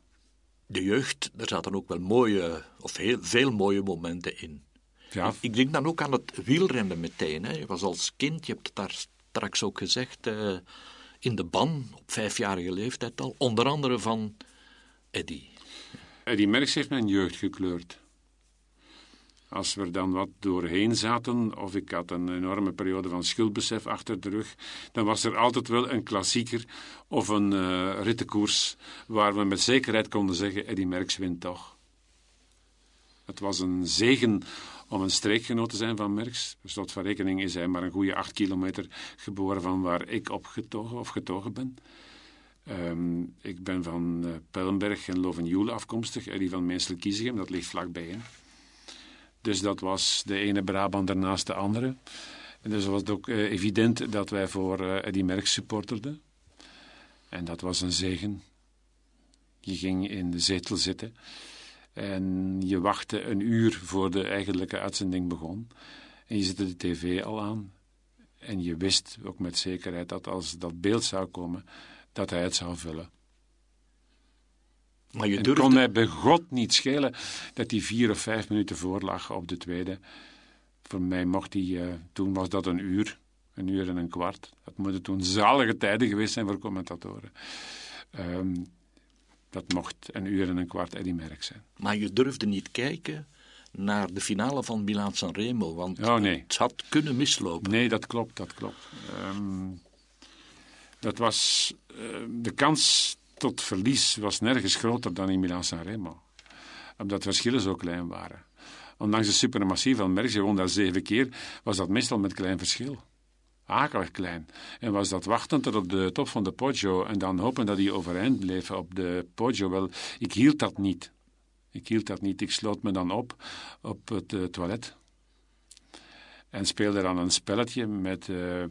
De jeugd, daar zaten ook wel mooie, of heel veel mooie momenten in. Ja. Ik, denk dan ook aan het wielrennen meteen. Hè. Je was als kind, je hebt het daar straks ook gezegd, uh, in de ban, op vijfjarige leeftijd al, onder andere van Eddy. Eddy Merckx heeft mijn jeugd gekleurd. Als we er dan wat doorheen zaten, of ik had een enorme periode van schuldbesef achter de rug, dan was er altijd wel een klassieker of een uh, rittenkoers waar we met zekerheid konden zeggen: Eddy Merckx wint toch. Het was een zegen om een streekgenoot te zijn van Merks. Per slot van rekening is hij maar een goede acht kilometer geboren van waar ik opgetogen of getogen ben. Um, ik ben van uh, Pellenberg en Lovenjoel afkomstig, die van Meensel-Kiezegem, dat ligt vlakbij. Hè. Dus dat was de ene Brabant naast de andere. En dus was het ook uh, evident dat wij voor uh, Eddie Merckx supporterden. En dat was een zegen. Je ging in de zetel zitten en je wachtte een uur voor de eigenlijke uitzending begon. En je zette de tv al aan. En je wist ook met zekerheid dat als dat beeld zou komen, dat hij het zou vullen. Maar je durfde... Kon mij bij God niet schelen dat hij vier of vijf minuten voorlag op de tweede. Voor mij mocht hij, uh, toen was dat een uur, een uur en een kwart. Dat moeten toen zalige tijden geweest zijn voor commentatoren. Um, dat mocht een uur en een kwart Eddy Merck zijn. Maar je durfde niet kijken naar de finale van Milaan-San Remo, want oh, nee. het had kunnen mislopen. Nee, dat klopt, dat klopt. Um, dat was, uh, de kans tot verlies was nergens groter dan in Milaan-San Remo. Omdat de verschillen zo klein waren. Ondanks de supermassief van Merckx, je won daar zeven keer, was dat meestal met klein verschil akelig klein. En was dat wachten tot op de top van de Poggio en dan hopen dat hij overeind bleef op de Poggio. Wel, ik hield dat niet. Ik hield dat niet. Ik sloot me dan op op het uh, toilet. En speelde dan een spelletje met uh,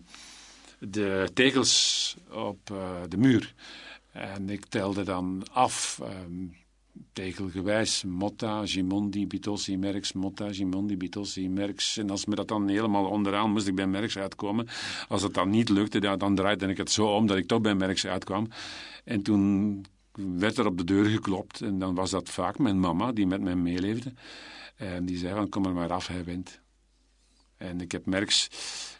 de tegels op uh, de muur. En ik telde dan af um, tegelgewijs. Motta, Gimondi, Bitossi, Merks, Motta, Gimondi, Bitossi, Merks. En als me dat dan helemaal onderaan moest ik bij Merks uitkomen. Als het dan niet lukte, dan draaide ik het zo om dat ik toch bij Merks uitkwam. En toen werd er op de deur geklopt. En dan was dat vaak mijn mama, die met mij meeleefde. En die zei van, kom er maar af, hij wint. En ik heb Merks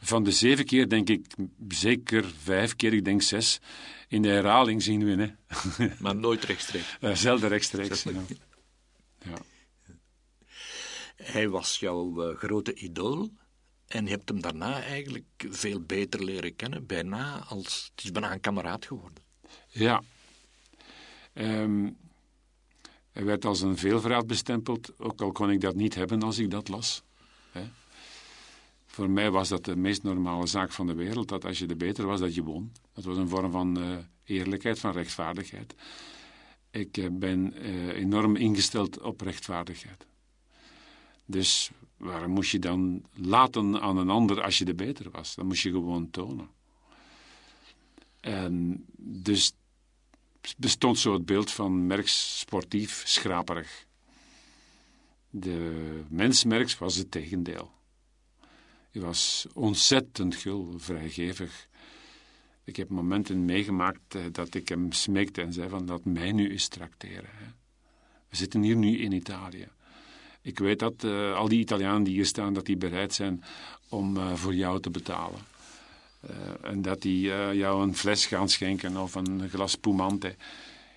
van de zeven keer, denk ik, zeker vijf keer, ik denk zes, in de herhaling zien winnen. Maar nooit rechtstreeks. Uh, zelden rechtstreeks. Ja. ja. Hij was jouw uh, grote idool. En je hebt hem daarna eigenlijk veel beter leren kennen. Bijna als, het is bijna een kameraad geworden. Ja. Um, hij werd als een veelverraad bestempeld, ook al kon ik dat niet hebben als ik dat las. Voor mij was dat de meest normale zaak van de wereld, dat als je de beter was, dat je won. Dat was een vorm van uh, eerlijkheid, van rechtvaardigheid. Ik uh, ben uh, enorm ingesteld op rechtvaardigheid. Dus waarom moest je dan laten aan een ander als je de beter was? Dat moest je gewoon tonen. En dus bestond zo het beeld van Merks sportief schraperig. De mens Merks was het tegendeel. Hij was ontzettend gul, vrijgevig. Ik heb momenten meegemaakt eh, dat ik hem smeekte en zei van dat mij nu eens trakteren. Hè. We zitten hier nu in Italië. Ik weet dat uh, al die Italianen die hier staan, dat die bereid zijn om uh, voor jou te betalen. En dat die jou een fles gaan schenken of een glas spumante.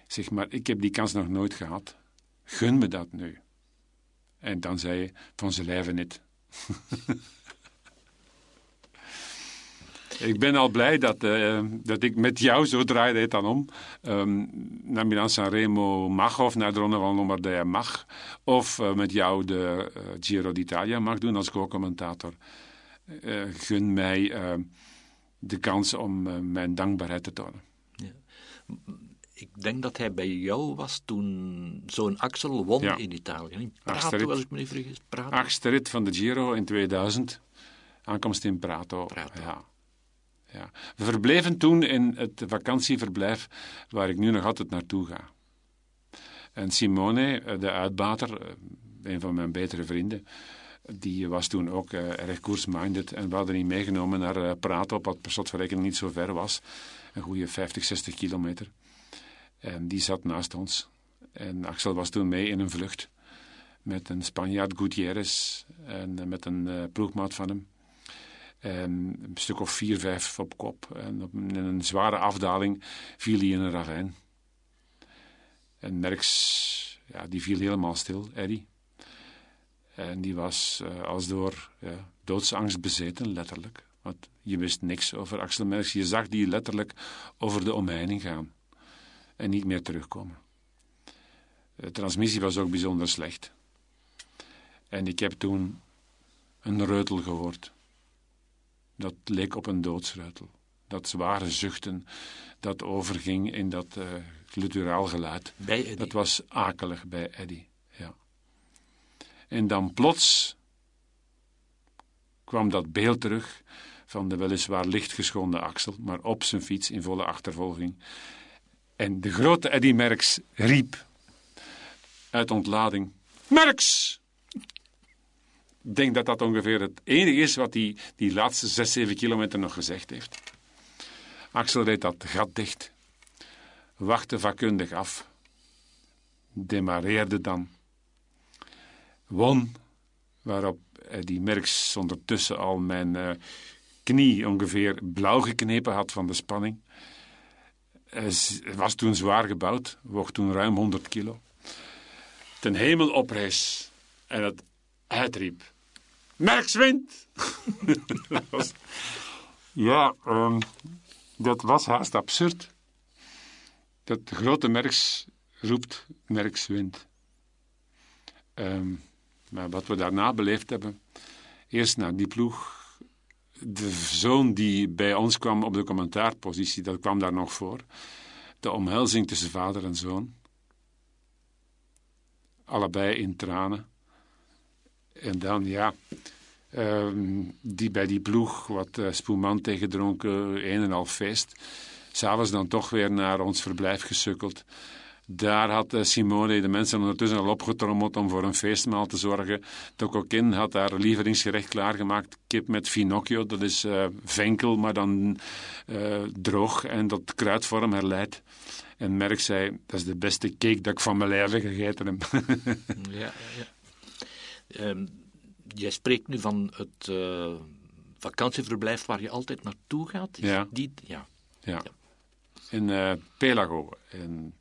Zeg maar, ik heb die kans nog nooit gehad. Gun me dat nu. En dan zei je, van zijn lijven niet. Ik ben al blij dat, uh, dat ik met jou, zo draaide het dan om, um, naar Milan Sanremo mag of naar de Ronde van Lombardije mag. Of uh, met jou de uh, Giro d'Italia mag doen als co-commentator. gun mij de kans om mijn dankbaarheid te tonen. Ja. Ik denk dat hij bij jou was toen zo'n Axel won ja. in Italië. In Prato, als ik me niet vergis. Prato. Achtste rit van de Giro in 2000. Aankomst in Prato. Prato. Ja. Ja. We verbleven toen in het vakantieverblijf waar ik nu nog altijd naartoe ga. En Simone, eh, de uitbater, eh, een van mijn betere vrienden, die was toen ook uh, erg koersminded. En we hadden die meegenomen naar uh, Prato, wat per slotverrekening niet zo ver was. Een goede 50, 60 kilometer. En die zat naast ons. En Axel was toen mee in een vlucht. Met een Spanjaard, Gutierrez. En met een ploegmaat van hem. En een stuk of vier, vijf op kop. En op in een zware afdaling viel hij in een ravijn. En Merks, ja, die viel helemaal stil, Eddie. En die was uh, als door ja, doodsangst bezeten, letterlijk. Want je wist niks over Axel Merks. Je zag die letterlijk over de omheining gaan. En niet meer terugkomen. De transmissie was ook bijzonder slecht. En ik heb toen een reutel gehoord. Dat leek op een doodsruitel. Dat zware zuchten, dat overging in dat uh, glutturaal geluid. Bij Dat was akelig bij Eddy, ja. En dan plots kwam dat beeld terug van de weliswaar lichtgeschonden Axel, maar op zijn fiets in volle achtervolging. En de grote Eddy Merks riep uit ontlading: Merks! Denk dat dat ongeveer het enige is wat hij die laatste 6, 7 kilometer nog gezegd heeft. Axel reed dat gat dicht, wachtte vakkundig af, demareerde dan, won, waarop die Merks ondertussen al mijn uh, knie ongeveer blauw geknepen had van de spanning. Hij was toen zwaar gebouwd, woog toen ruim 100 kilo. Ten hemel oprees en het uitriep. Merks wint! ja, um, dat was haast absurd. Dat grote Merks roept, Merks wint. Um, maar wat we daarna beleefd hebben, eerst naar die ploeg, de zoon die bij ons kwam op de commentaarpositie, dat kwam daar nog voor. De omhelzing tussen vader en zoon. Allebei in tranen. En dan, ja, ehm, die, bij die ploeg wat uh, tegen tegendronken, een en al feest. S'avonds dan toch weer naar ons verblijf gesukkeld. Daar had eh, Simone de mensen ondertussen al opgetrommeld om voor een feestmaal te zorgen. Tokokin had haar lievelingsgerecht klaargemaakt. Kip met finocchio, dat is uh, venkel, maar dan droog en tot kruidvorm herleid. En Merk zei, dat is de beste cake dat ik van mijn leven gegeten heb. ja, ja. Um, jij spreekt nu van het uh, vakantieverblijf waar je altijd naartoe gaat. Ja. Die, ja. ja. In uh, Pelago, in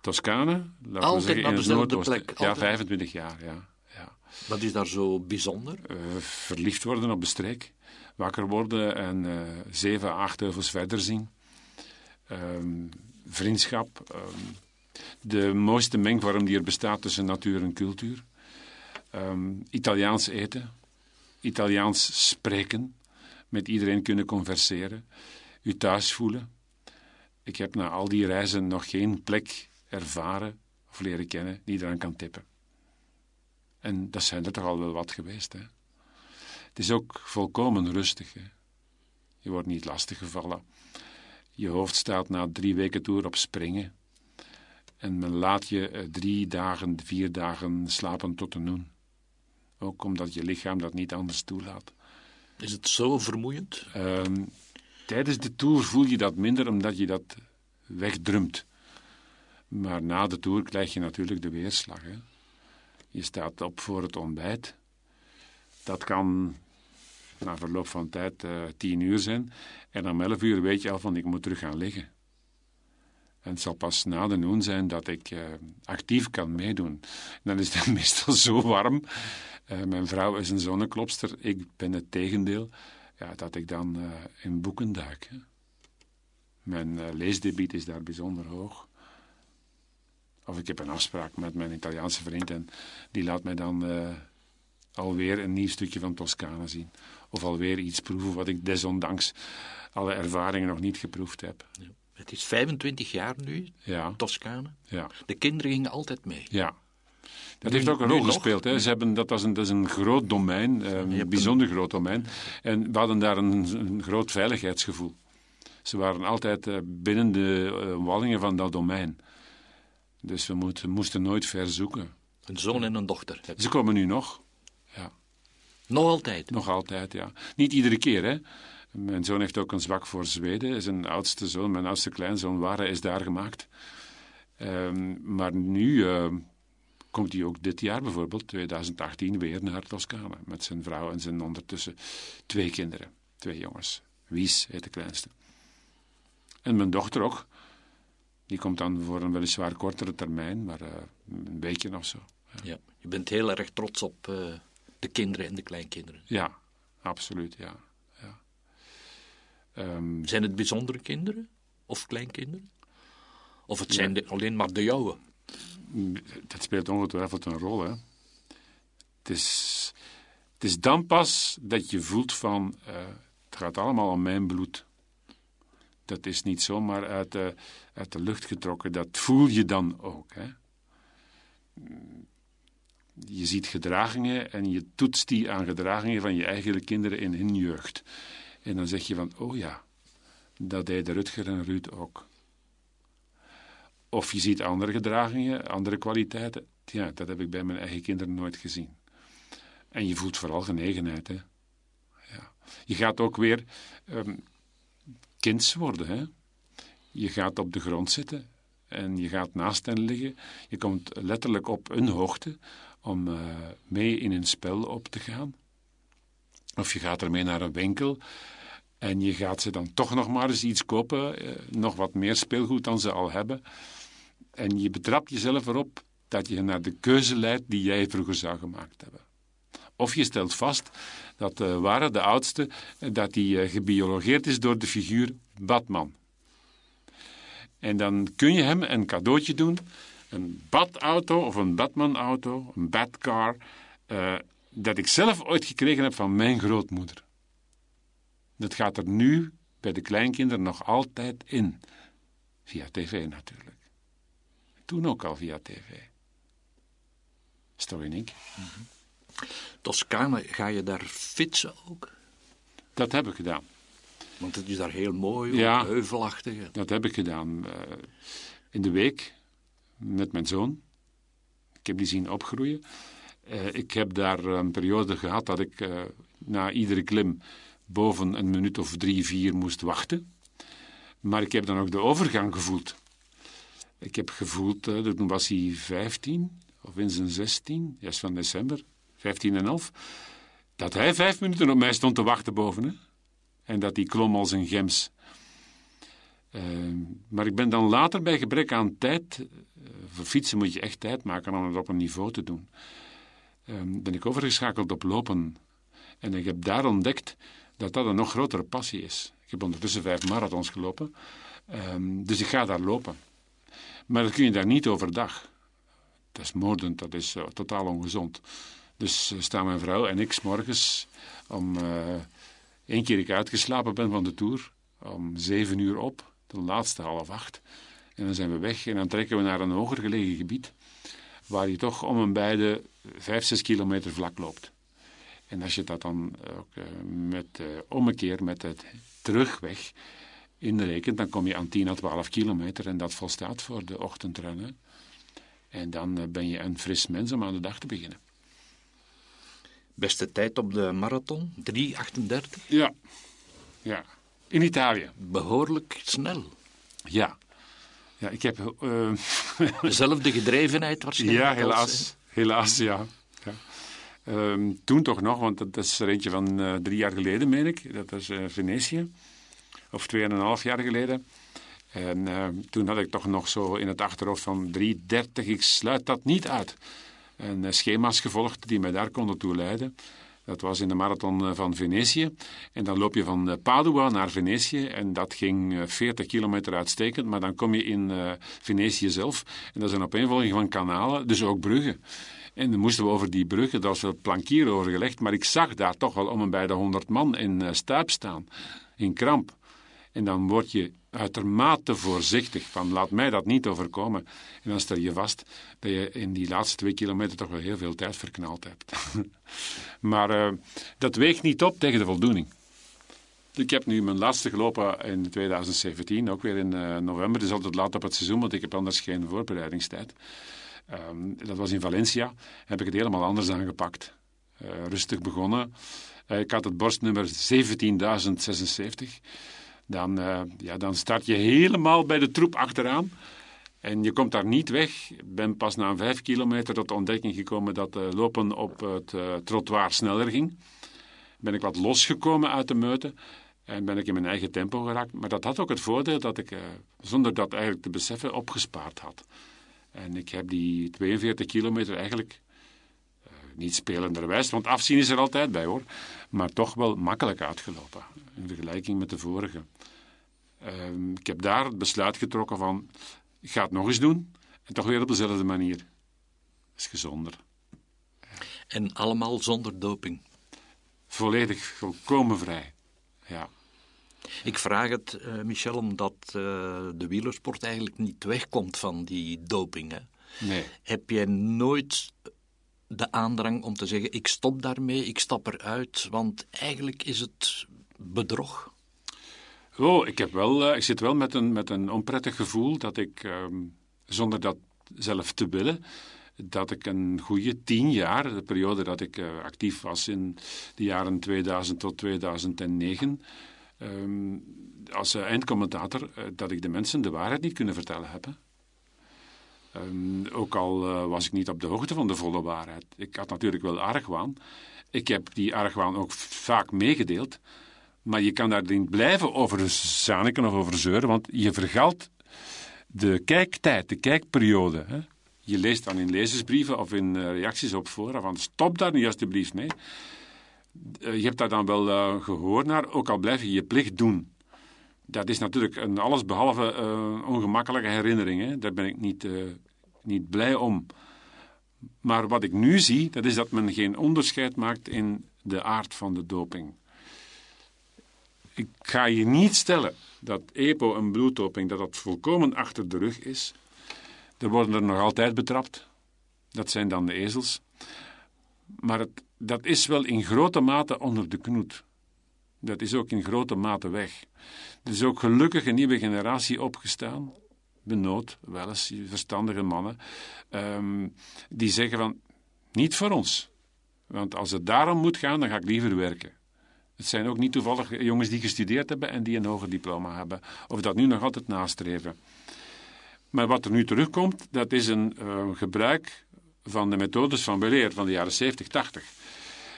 Toscane. Altijd zeggen, naar dezelfde plek. Ja, 25 jaar, ja. ja. Wat is daar zo bijzonder? Uh, verliefd worden op de streek. Wakker worden en zeven, acht heuvels verder zien. Um, vriendschap. Um, de mooiste mengvorm die er bestaat tussen natuur en cultuur. Um, Italiaans eten. Italiaans spreken. Met iedereen kunnen converseren. U thuis voelen. Ik heb na al die reizen nog geen plek ervaren of leren kennen die eraan kan tippen. En dat zijn er toch al wel wat geweest. Hè? Het is ook volkomen rustig. Hè? Je wordt niet lastiggevallen. Je hoofd staat na drie weken toer op springen. En men laat je eh, drie dagen, vier dagen slapen tot de noen. Ook omdat je lichaam dat niet anders toelaat. Is het zo vermoeiend? Um, tijdens de tour voel je dat minder omdat je dat wegdrumt. Maar na de tour krijg je natuurlijk de weerslag. Hè? Je staat op voor het ontbijt. Dat kan na verloop van tijd uh, tien uur zijn. En om elf uur weet je al van ik moet terug gaan liggen. En het zal pas na de noen zijn dat ik uh, actief kan meedoen. dan is het meestal zo warm. Uh, mijn vrouw is een zonneklopster, ik ben het tegendeel. Ja, dat ik dan in boeken duik. Hè. Mijn leesdebiet is daar bijzonder hoog. Of ik heb een afspraak met mijn Italiaanse vriend en die laat mij dan alweer een nieuw stukje van Toscane zien. Of alweer iets proeven wat ik desondanks alle ervaringen nog niet geproefd heb. Ja. Het is 25 jaar nu, ja. Toscane. Ja. De kinderen gingen altijd mee. Ja. Dat heeft ook een rol gespeeld. Hè. Ze hebben, dat, was een, dat is een groot domein, een bijzonder groot domein. En we hadden daar een, een groot veiligheidsgevoel. Ze waren altijd uh, binnen de uh, wallingen van dat domein. Dus we moeten, moesten nooit ver zoeken. Een zoon en een dochter. Ze komen nu nog. Ja. Nog altijd? Nog altijd, ja. Niet iedere keer, hè. Mijn zoon heeft ook een zwak voor Zweden. Zijn oudste zoon, mijn oudste kleinzoon, Ware, is daar gemaakt. Um, maar nu uh, komt hij ook dit jaar bijvoorbeeld, 2018, weer naar Toscane. Met zijn vrouw en zijn ondertussen twee kinderen. Twee jongens. Wies heet de kleinste. En mijn dochter ook. Die komt dan voor een weliswaar kortere termijn, maar uh, een weekje of zo. Ja. ja. je bent heel erg trots op uh, de kinderen en de kleinkinderen. Ja, absoluut, ja. Um, zijn het bijzondere kinderen of kleinkinderen? Of het zijn alleen maar de jouwe? Dat speelt ongetwijfeld een rol, hè. Het is, het is dan pas dat je voelt van, uh, het gaat allemaal om mijn bloed. Dat is niet zomaar uit de, uit de lucht getrokken. Dat voel je dan ook. Hè? Je ziet gedragingen en je toetst die aan gedragingen van je eigen kinderen in hun jeugd. En dan zeg je van, oh ja, dat deden Rutger en Ruud ook. Of je ziet andere gedragingen, andere kwaliteiten. Ja, dat heb ik bij mijn eigen kinderen nooit gezien. En je voelt vooral genegenheid. Hè? Ja. Je gaat ook weer um, kinds worden. Hè? Je gaat op de grond zitten en je gaat naast hen liggen. Je komt letterlijk op een hoogte om uh, mee in een spel op te gaan. Of je gaat ermee naar een winkel en je gaat ze dan toch nog maar eens iets kopen, uh, nog wat meer speelgoed dan ze al hebben. En je betrapt jezelf erop dat je naar de keuze leidt die jij vroeger zou gemaakt hebben. Of je stelt vast dat uh, Ware, de oudste, dat hij uh, gebiologeerd is door de figuur Batman. En dan kun je hem een cadeautje doen, een Batauto of een Batman-auto, een Batcar, dat ik zelf ooit gekregen heb van mijn grootmoeder. Dat gaat er nu bij de kleinkinderen nog altijd in. Via tv natuurlijk. Toen ook al via tv. Story Nick. Mm -hmm. Toscane, ga je daar fietsen ook? Dat heb ik gedaan. Want het is daar heel mooi, ja, heuvelachtig. Dat heb ik gedaan. Uh, in de week met mijn zoon. Ik heb die zien opgroeien. Uh, ik heb daar een periode gehad dat ik uh, na iedere klim boven een minuut of drie, vier moest wachten. Maar ik heb dan ook de overgang gevoeld. Ik heb gevoeld, toen was hij 15, of in zijn 16, juist van december, 15 en 11, dat hij vijf minuten op mij stond te wachten boven. Hè? En dat hij klom als een gems. Maar ik ben dan later bij gebrek aan tijd, voor fietsen moet je echt tijd maken om het op een niveau te doen, ben ik overgeschakeld op lopen. En ik heb daar ontdekt dat dat een nog grotere passie is. Ik heb ondertussen vijf marathons gelopen, um, dus ik ga daar lopen. Maar dat kun je daar niet overdag. Dat is moordend, dat is uh, totaal ongezond. Dus uh, staan mijn vrouw en ik s morgens om één keer ik uitgeslapen ben van de tour, om zeven uur op de laatste half acht. En dan zijn we weg en dan trekken we naar een hoger gelegen gebied, waar je toch om en bij de vijf, zes kilometer vlak loopt. En als je dat dan ook uh, met uh, ommekeer met het terugweg inrekent, dan kom je aan 10 à 12 kilometer en dat volstaat voor de ochtendrennen. En dan uh, ben je een fris mens om aan de dag te beginnen. Beste tijd op de marathon? 3,38? Ja. Ja. In Italië. Behoorlijk snel. Ja. Ja, ik heb... Uh... Dezelfde gedrevenheid waarschijnlijk. Ja, helaas. Helaas, ja. Um, toen toch nog, want dat is er eentje van uh, drie jaar geleden, meen ik. Dat was uh, Venetië. Of tweeënhalf jaar geleden. En uh, toen had ik toch nog zo in het achterhoofd van 3,30. Ik sluit dat niet uit. En schema's gevolgd die mij daar konden toe leiden. Dat was in de marathon eh, van Venetië. En dan loop je van eh, Padua naar Venetië. En dat ging 40 eh, kilometer uitstekend. Maar dan kom je in Venetië zelf. En dat is een opeenvolging van kanalen, dus ook bruggen. En dan moesten we over die bruggen, daar was wel plankier over gelegd. Maar ik zag daar toch wel om en bij de 100 man in stuip staan. In kramp. En dan word je uitermate voorzichtig van laat mij dat niet overkomen. En dan stel je vast dat je in die laatste twee kilometer toch wel heel veel tijd verknald hebt. maar uh, dat weegt niet op tegen de voldoening. Ik heb nu mijn laatste gelopen in 2017, ook weer in uh, november. Het is altijd laat op het seizoen, want ik heb anders geen voorbereidingstijd. Um, dat was in Valencia. Heb ik het helemaal anders aangepakt. Uh, rustig begonnen. ik had het borstnummer 17.076 dan, uh, ja, dan start je helemaal bij de troep achteraan. En je komt daar niet weg. Ik ben pas na vijf kilometer tot de ontdekking gekomen dat uh, lopen op het uh, trottoir sneller ging. Ben ik wat losgekomen uit de meute en ben ik in mijn eigen tempo geraakt. Maar dat had ook het voordeel dat ik, zonder dat eigenlijk te beseffen, opgespaard had. En ik heb die 42 kilometer eigenlijk niet spelenderwijs, want afzien is er altijd bij hoor, maar toch wel makkelijk uitgelopen in vergelijking met de vorige. Uh, ik heb daar het besluit getrokken van, ik ga het nog eens doen en toch weer op dezelfde manier. Dat is gezonder. En allemaal zonder doping? Volledig, volkomen vrij, ja. Ik vraag het, uh, Michel, omdat uh, de wielersport eigenlijk niet wegkomt van die doping. Hè? Nee. Heb jij nooit de aandrang om te zeggen: ik stop daarmee, ik stap eruit, want eigenlijk is het bedrog? Oh, ik, heb wel, uh, ik zit wel met een, met een onprettig gevoel dat ik, um, zonder dat zelf te willen, dat ik een goede tien jaar, de periode dat ik uh, actief was in de jaren 2000 tot 2009, um, als uh, eindcommentator, dat ik de mensen de waarheid niet kunnen vertellen heb. Um, ook al was ik niet op de hoogte van de volle waarheid. Ik had natuurlijk wel argwaan. Ik heb die argwaan ook vaak meegedeeld. Maar je kan daar niet blijven over zaniken of over zeuren, want je vergalt de kijktijd, de kijkperiode. Hè? Je leest dan in lezersbrieven of in uh, reacties op fora van stop daar nu alsjeblieft mee. Uh, je hebt daar dan wel uh, gehoor naar, ook al blijf je je plicht doen. Dat is natuurlijk een allesbehalve ongemakkelijke herinnering. Hè? Daar ben ik niet, niet blij om. Maar wat ik nu zie, dat is dat men geen onderscheid maakt in de aard van de doping ik ga je niet stellen dat EPO en bloeddoping dat dat volkomen achter de rug is. Er worden er nog altijd betrapt. Dat zijn dan de ezels. Maar het, dat is wel in grote mate onder de knoet. Dat is ook in grote mate weg. Er is ook gelukkig een nieuwe generatie opgestaan. benood, wel eens verstandige mannen, ehm, die zeggen van, niet voor ons. Want als het daarom moet gaan, dan ga ik liever werken. Het zijn ook niet toevallig jongens die gestudeerd hebben en die een hoger diploma hebben. Of dat nu nog altijd nastreven. Maar wat er nu terugkomt, dat is een uh, gebruik van de methodes van Beleer van de jaren 70, 80.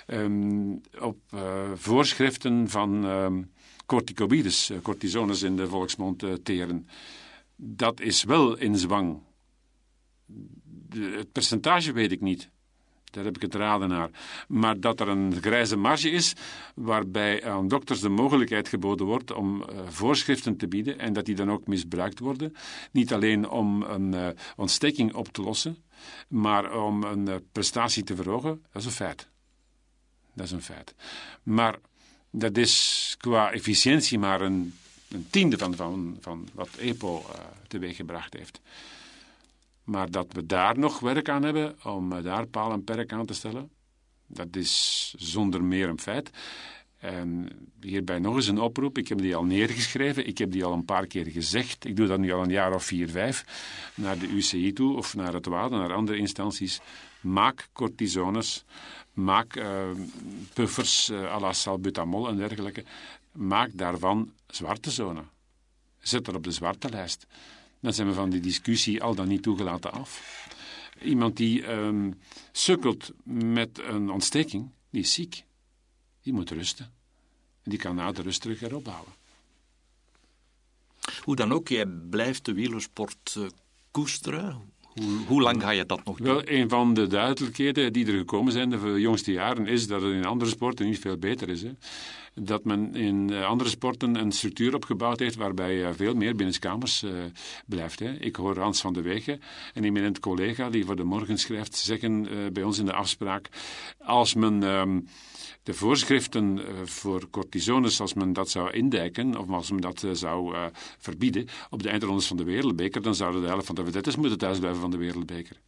Um, op uh, voorschriften van um, corticoides, uh, cortisones in de volksmond teren. Dat is wel in zwang. Het percentage weet ik niet. Daar heb ik het raden naar. Maar dat er een grijze marge is waarbij aan dokters de mogelijkheid geboden wordt om uh, voorschriften te bieden en dat die dan ook misbruikt worden. Niet alleen om een uh, ontsteking op te lossen, maar om een uh, prestatie te verhogen. Dat is een feit. Dat is een feit. Maar dat is qua efficiëntie maar een, een tiende van, van, van wat EPO teweeggebracht heeft. Maar dat we daar nog werk aan hebben om daar paal en perk aan te stellen, dat is zonder meer een feit. En hierbij nog eens een oproep. Ik heb die al neergeschreven. Ik heb die al een paar keer gezegd. Ik doe dat nu al een jaar of vier, vijf. Naar de UCI toe of naar het WADA, naar andere instanties. Maak cortisones. Maak uh, puffers uh, la salbutamol en dergelijke. Maak daarvan zwarte zone. Zet dat op de zwarte lijst. Dan zijn we van die discussie al dan niet toegelaten af. Iemand die um, sukkelt met een ontsteking, die is ziek. Die moet rusten. En die kan na de rust terug erop bouwen. Hoe dan ook, jij blijft de wielersport uh, koesteren. Hoe, hoe, lang ga je dat nog doen? Wel, een van de duidelijkheden die er gekomen zijn de jongste jaren is dat het in andere sporten niet veel beter is. Hè dat men in eh, andere sporten een structuur opgebouwd heeft waarbij je veel meer binnenskamers uh, blijft. Hè. Ik hoor Hans van de Wegen, een eminent collega die voor de morgen schrijft, zeggen bij ons in de afspraak, als men um, de voorschriften uh, voor cortisones, als men dat zou indijken, of als men dat zou verbieden op de eindrondes van de wereldbeker, dan zouden de helft van de vedettes moeten thuisblijven van de wereldbeker.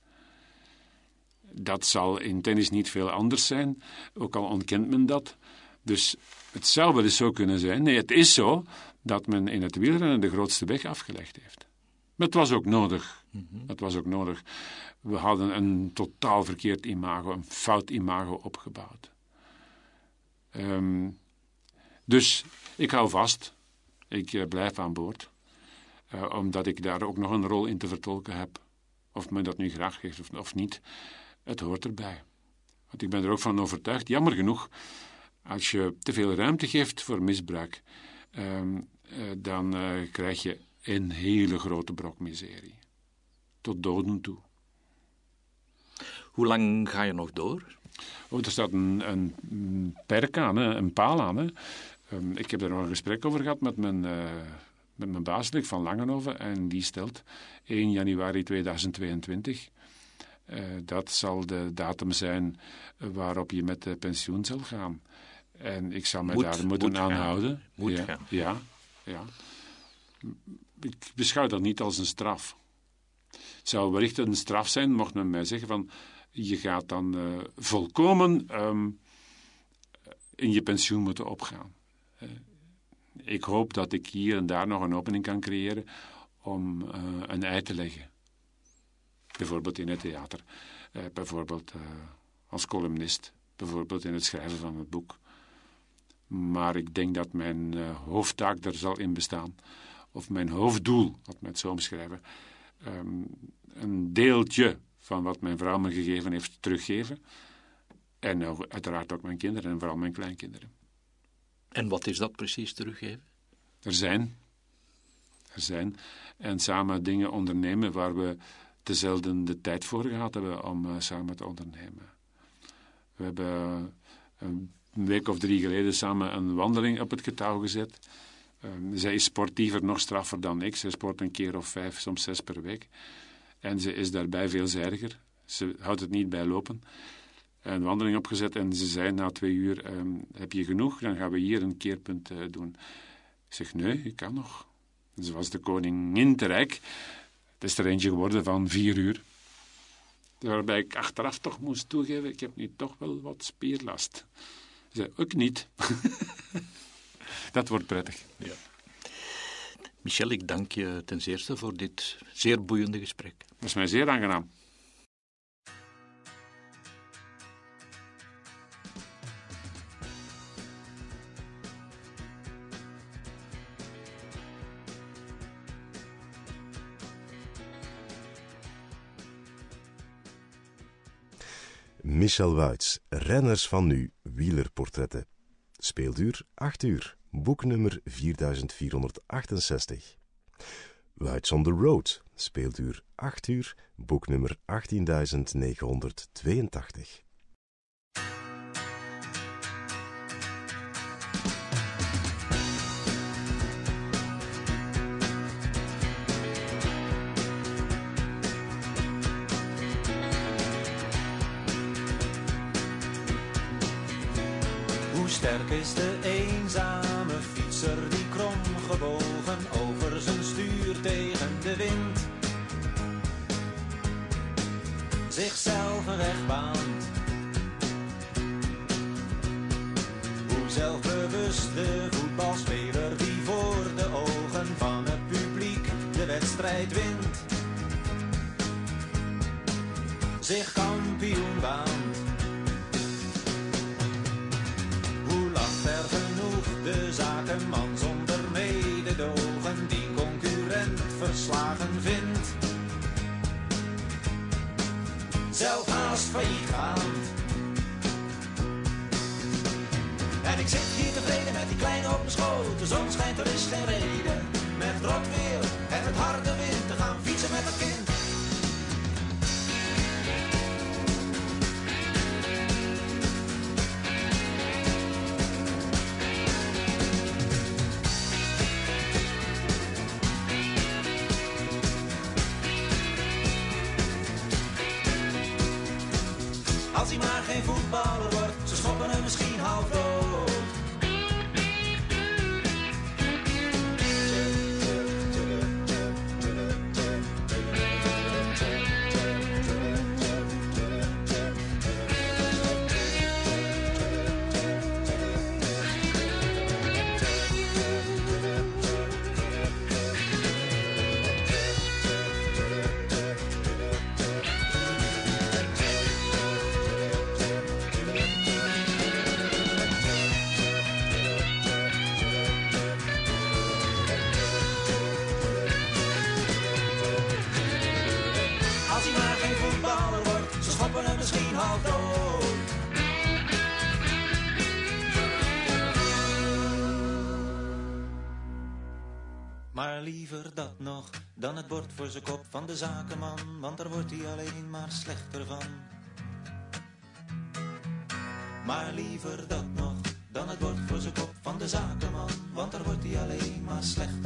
Dat zal in tennis niet veel anders zijn, ook al ontkent men dat. Dus het zou wel eens zo kunnen zijn, nee, het is zo, dat men in het wielrennen de grootste weg afgelegd heeft. Maar het was ook nodig. Mm Het was ook nodig. We hadden een totaal verkeerd imago, een fout imago opgebouwd. Um, dus ik hou vast. Ik uh, blijf aan boord. Uh, omdat ik daar ook nog een rol in te vertolken heb. Of men dat nu graag geeft of, niet. Het hoort erbij. Want ik ben er ook van overtuigd, jammer genoeg, als je te veel ruimte geeft voor misbruik, um, uh, dan krijg je een hele grote brok miserie. Tot doden toe. Hoe lang ga je nog door? Oh, er staat een, een perk aan, een paal aan. Hè. Um, ik heb er nog een gesprek over gehad met mijn, uh, met mijn baas van Langenhoven. En die stelt 1 januari 2022. Uh, dat zal de datum zijn waarop je met de pensioen zal gaan. En ik zou mij daar moeten moet aanhouden. Moet ja, gaan. Ja, ja. Ik beschouw dat niet als een straf. Het zou wellicht een straf zijn, mocht men mij zeggen van... je gaat dan uh, volkomen um, in je pensioen moeten opgaan. Uh, ik hoop dat ik hier en daar nog een opening kan creëren om uh, een ei te leggen. Bijvoorbeeld in het theater, bijvoorbeeld als columnist, bijvoorbeeld in het schrijven van het boek. Maar ik denk dat mijn hoofdtaak er zal in bestaan. Of mijn hoofddoel, wat men het zo. Um, een deeltje van wat mijn vrouw me gegeven heeft teruggeven. En uh, uiteraard ook mijn kinderen en vooral mijn kleinkinderen. En wat is dat precies teruggeven? Er zijn. Er zijn. En samen dingen ondernemen waar we te zelden de tijd voor gehad hebben om uh, samen te ondernemen. We hebben een een week of drie geleden samen een wandeling op het getouw gezet. Uh, zij is sportiever, nog straffer dan ik. Ze sport een keer of vijf, soms zes per week. En ze is daarbij veelzijdiger. Ze houdt het niet bij lopen. Een wandeling opgezet en ze zei na twee uur: uh, Heb je genoeg? Dan gaan we hier een keerpunt uh, doen. Ik zeg: Nee, ik kan nog. Ze was de koningin te rijk. Het is er eentje geworden van vier uur. Waarbij ik achteraf toch moest toegeven: ik heb nu toch wel wat spierlast zei, ook niet. dat wordt prettig. Ja. Michel, ik dank je ten zeerste voor dit zeer boeiende gesprek. Dat is mij zeer aangenaam. Michel Wuits, Renners van Nu, wielerportretten. Speelduur 8 uur, boeknummer 4468. Wuits on the Road, speelduur 8 uur, boeknummer 18982. En ik zit hier tevreden met die kleine op mijn schoot. De zon schijnt, er is geen reden. Met rot weer en het harde nog dan het bord voor zijn kop van de zakenman, want daar wordt hij alleen maar slechter van. Maar liever dat nog dan het bord voor zijn kop van de zakenman, want daar wordt hij alleen maar slechter.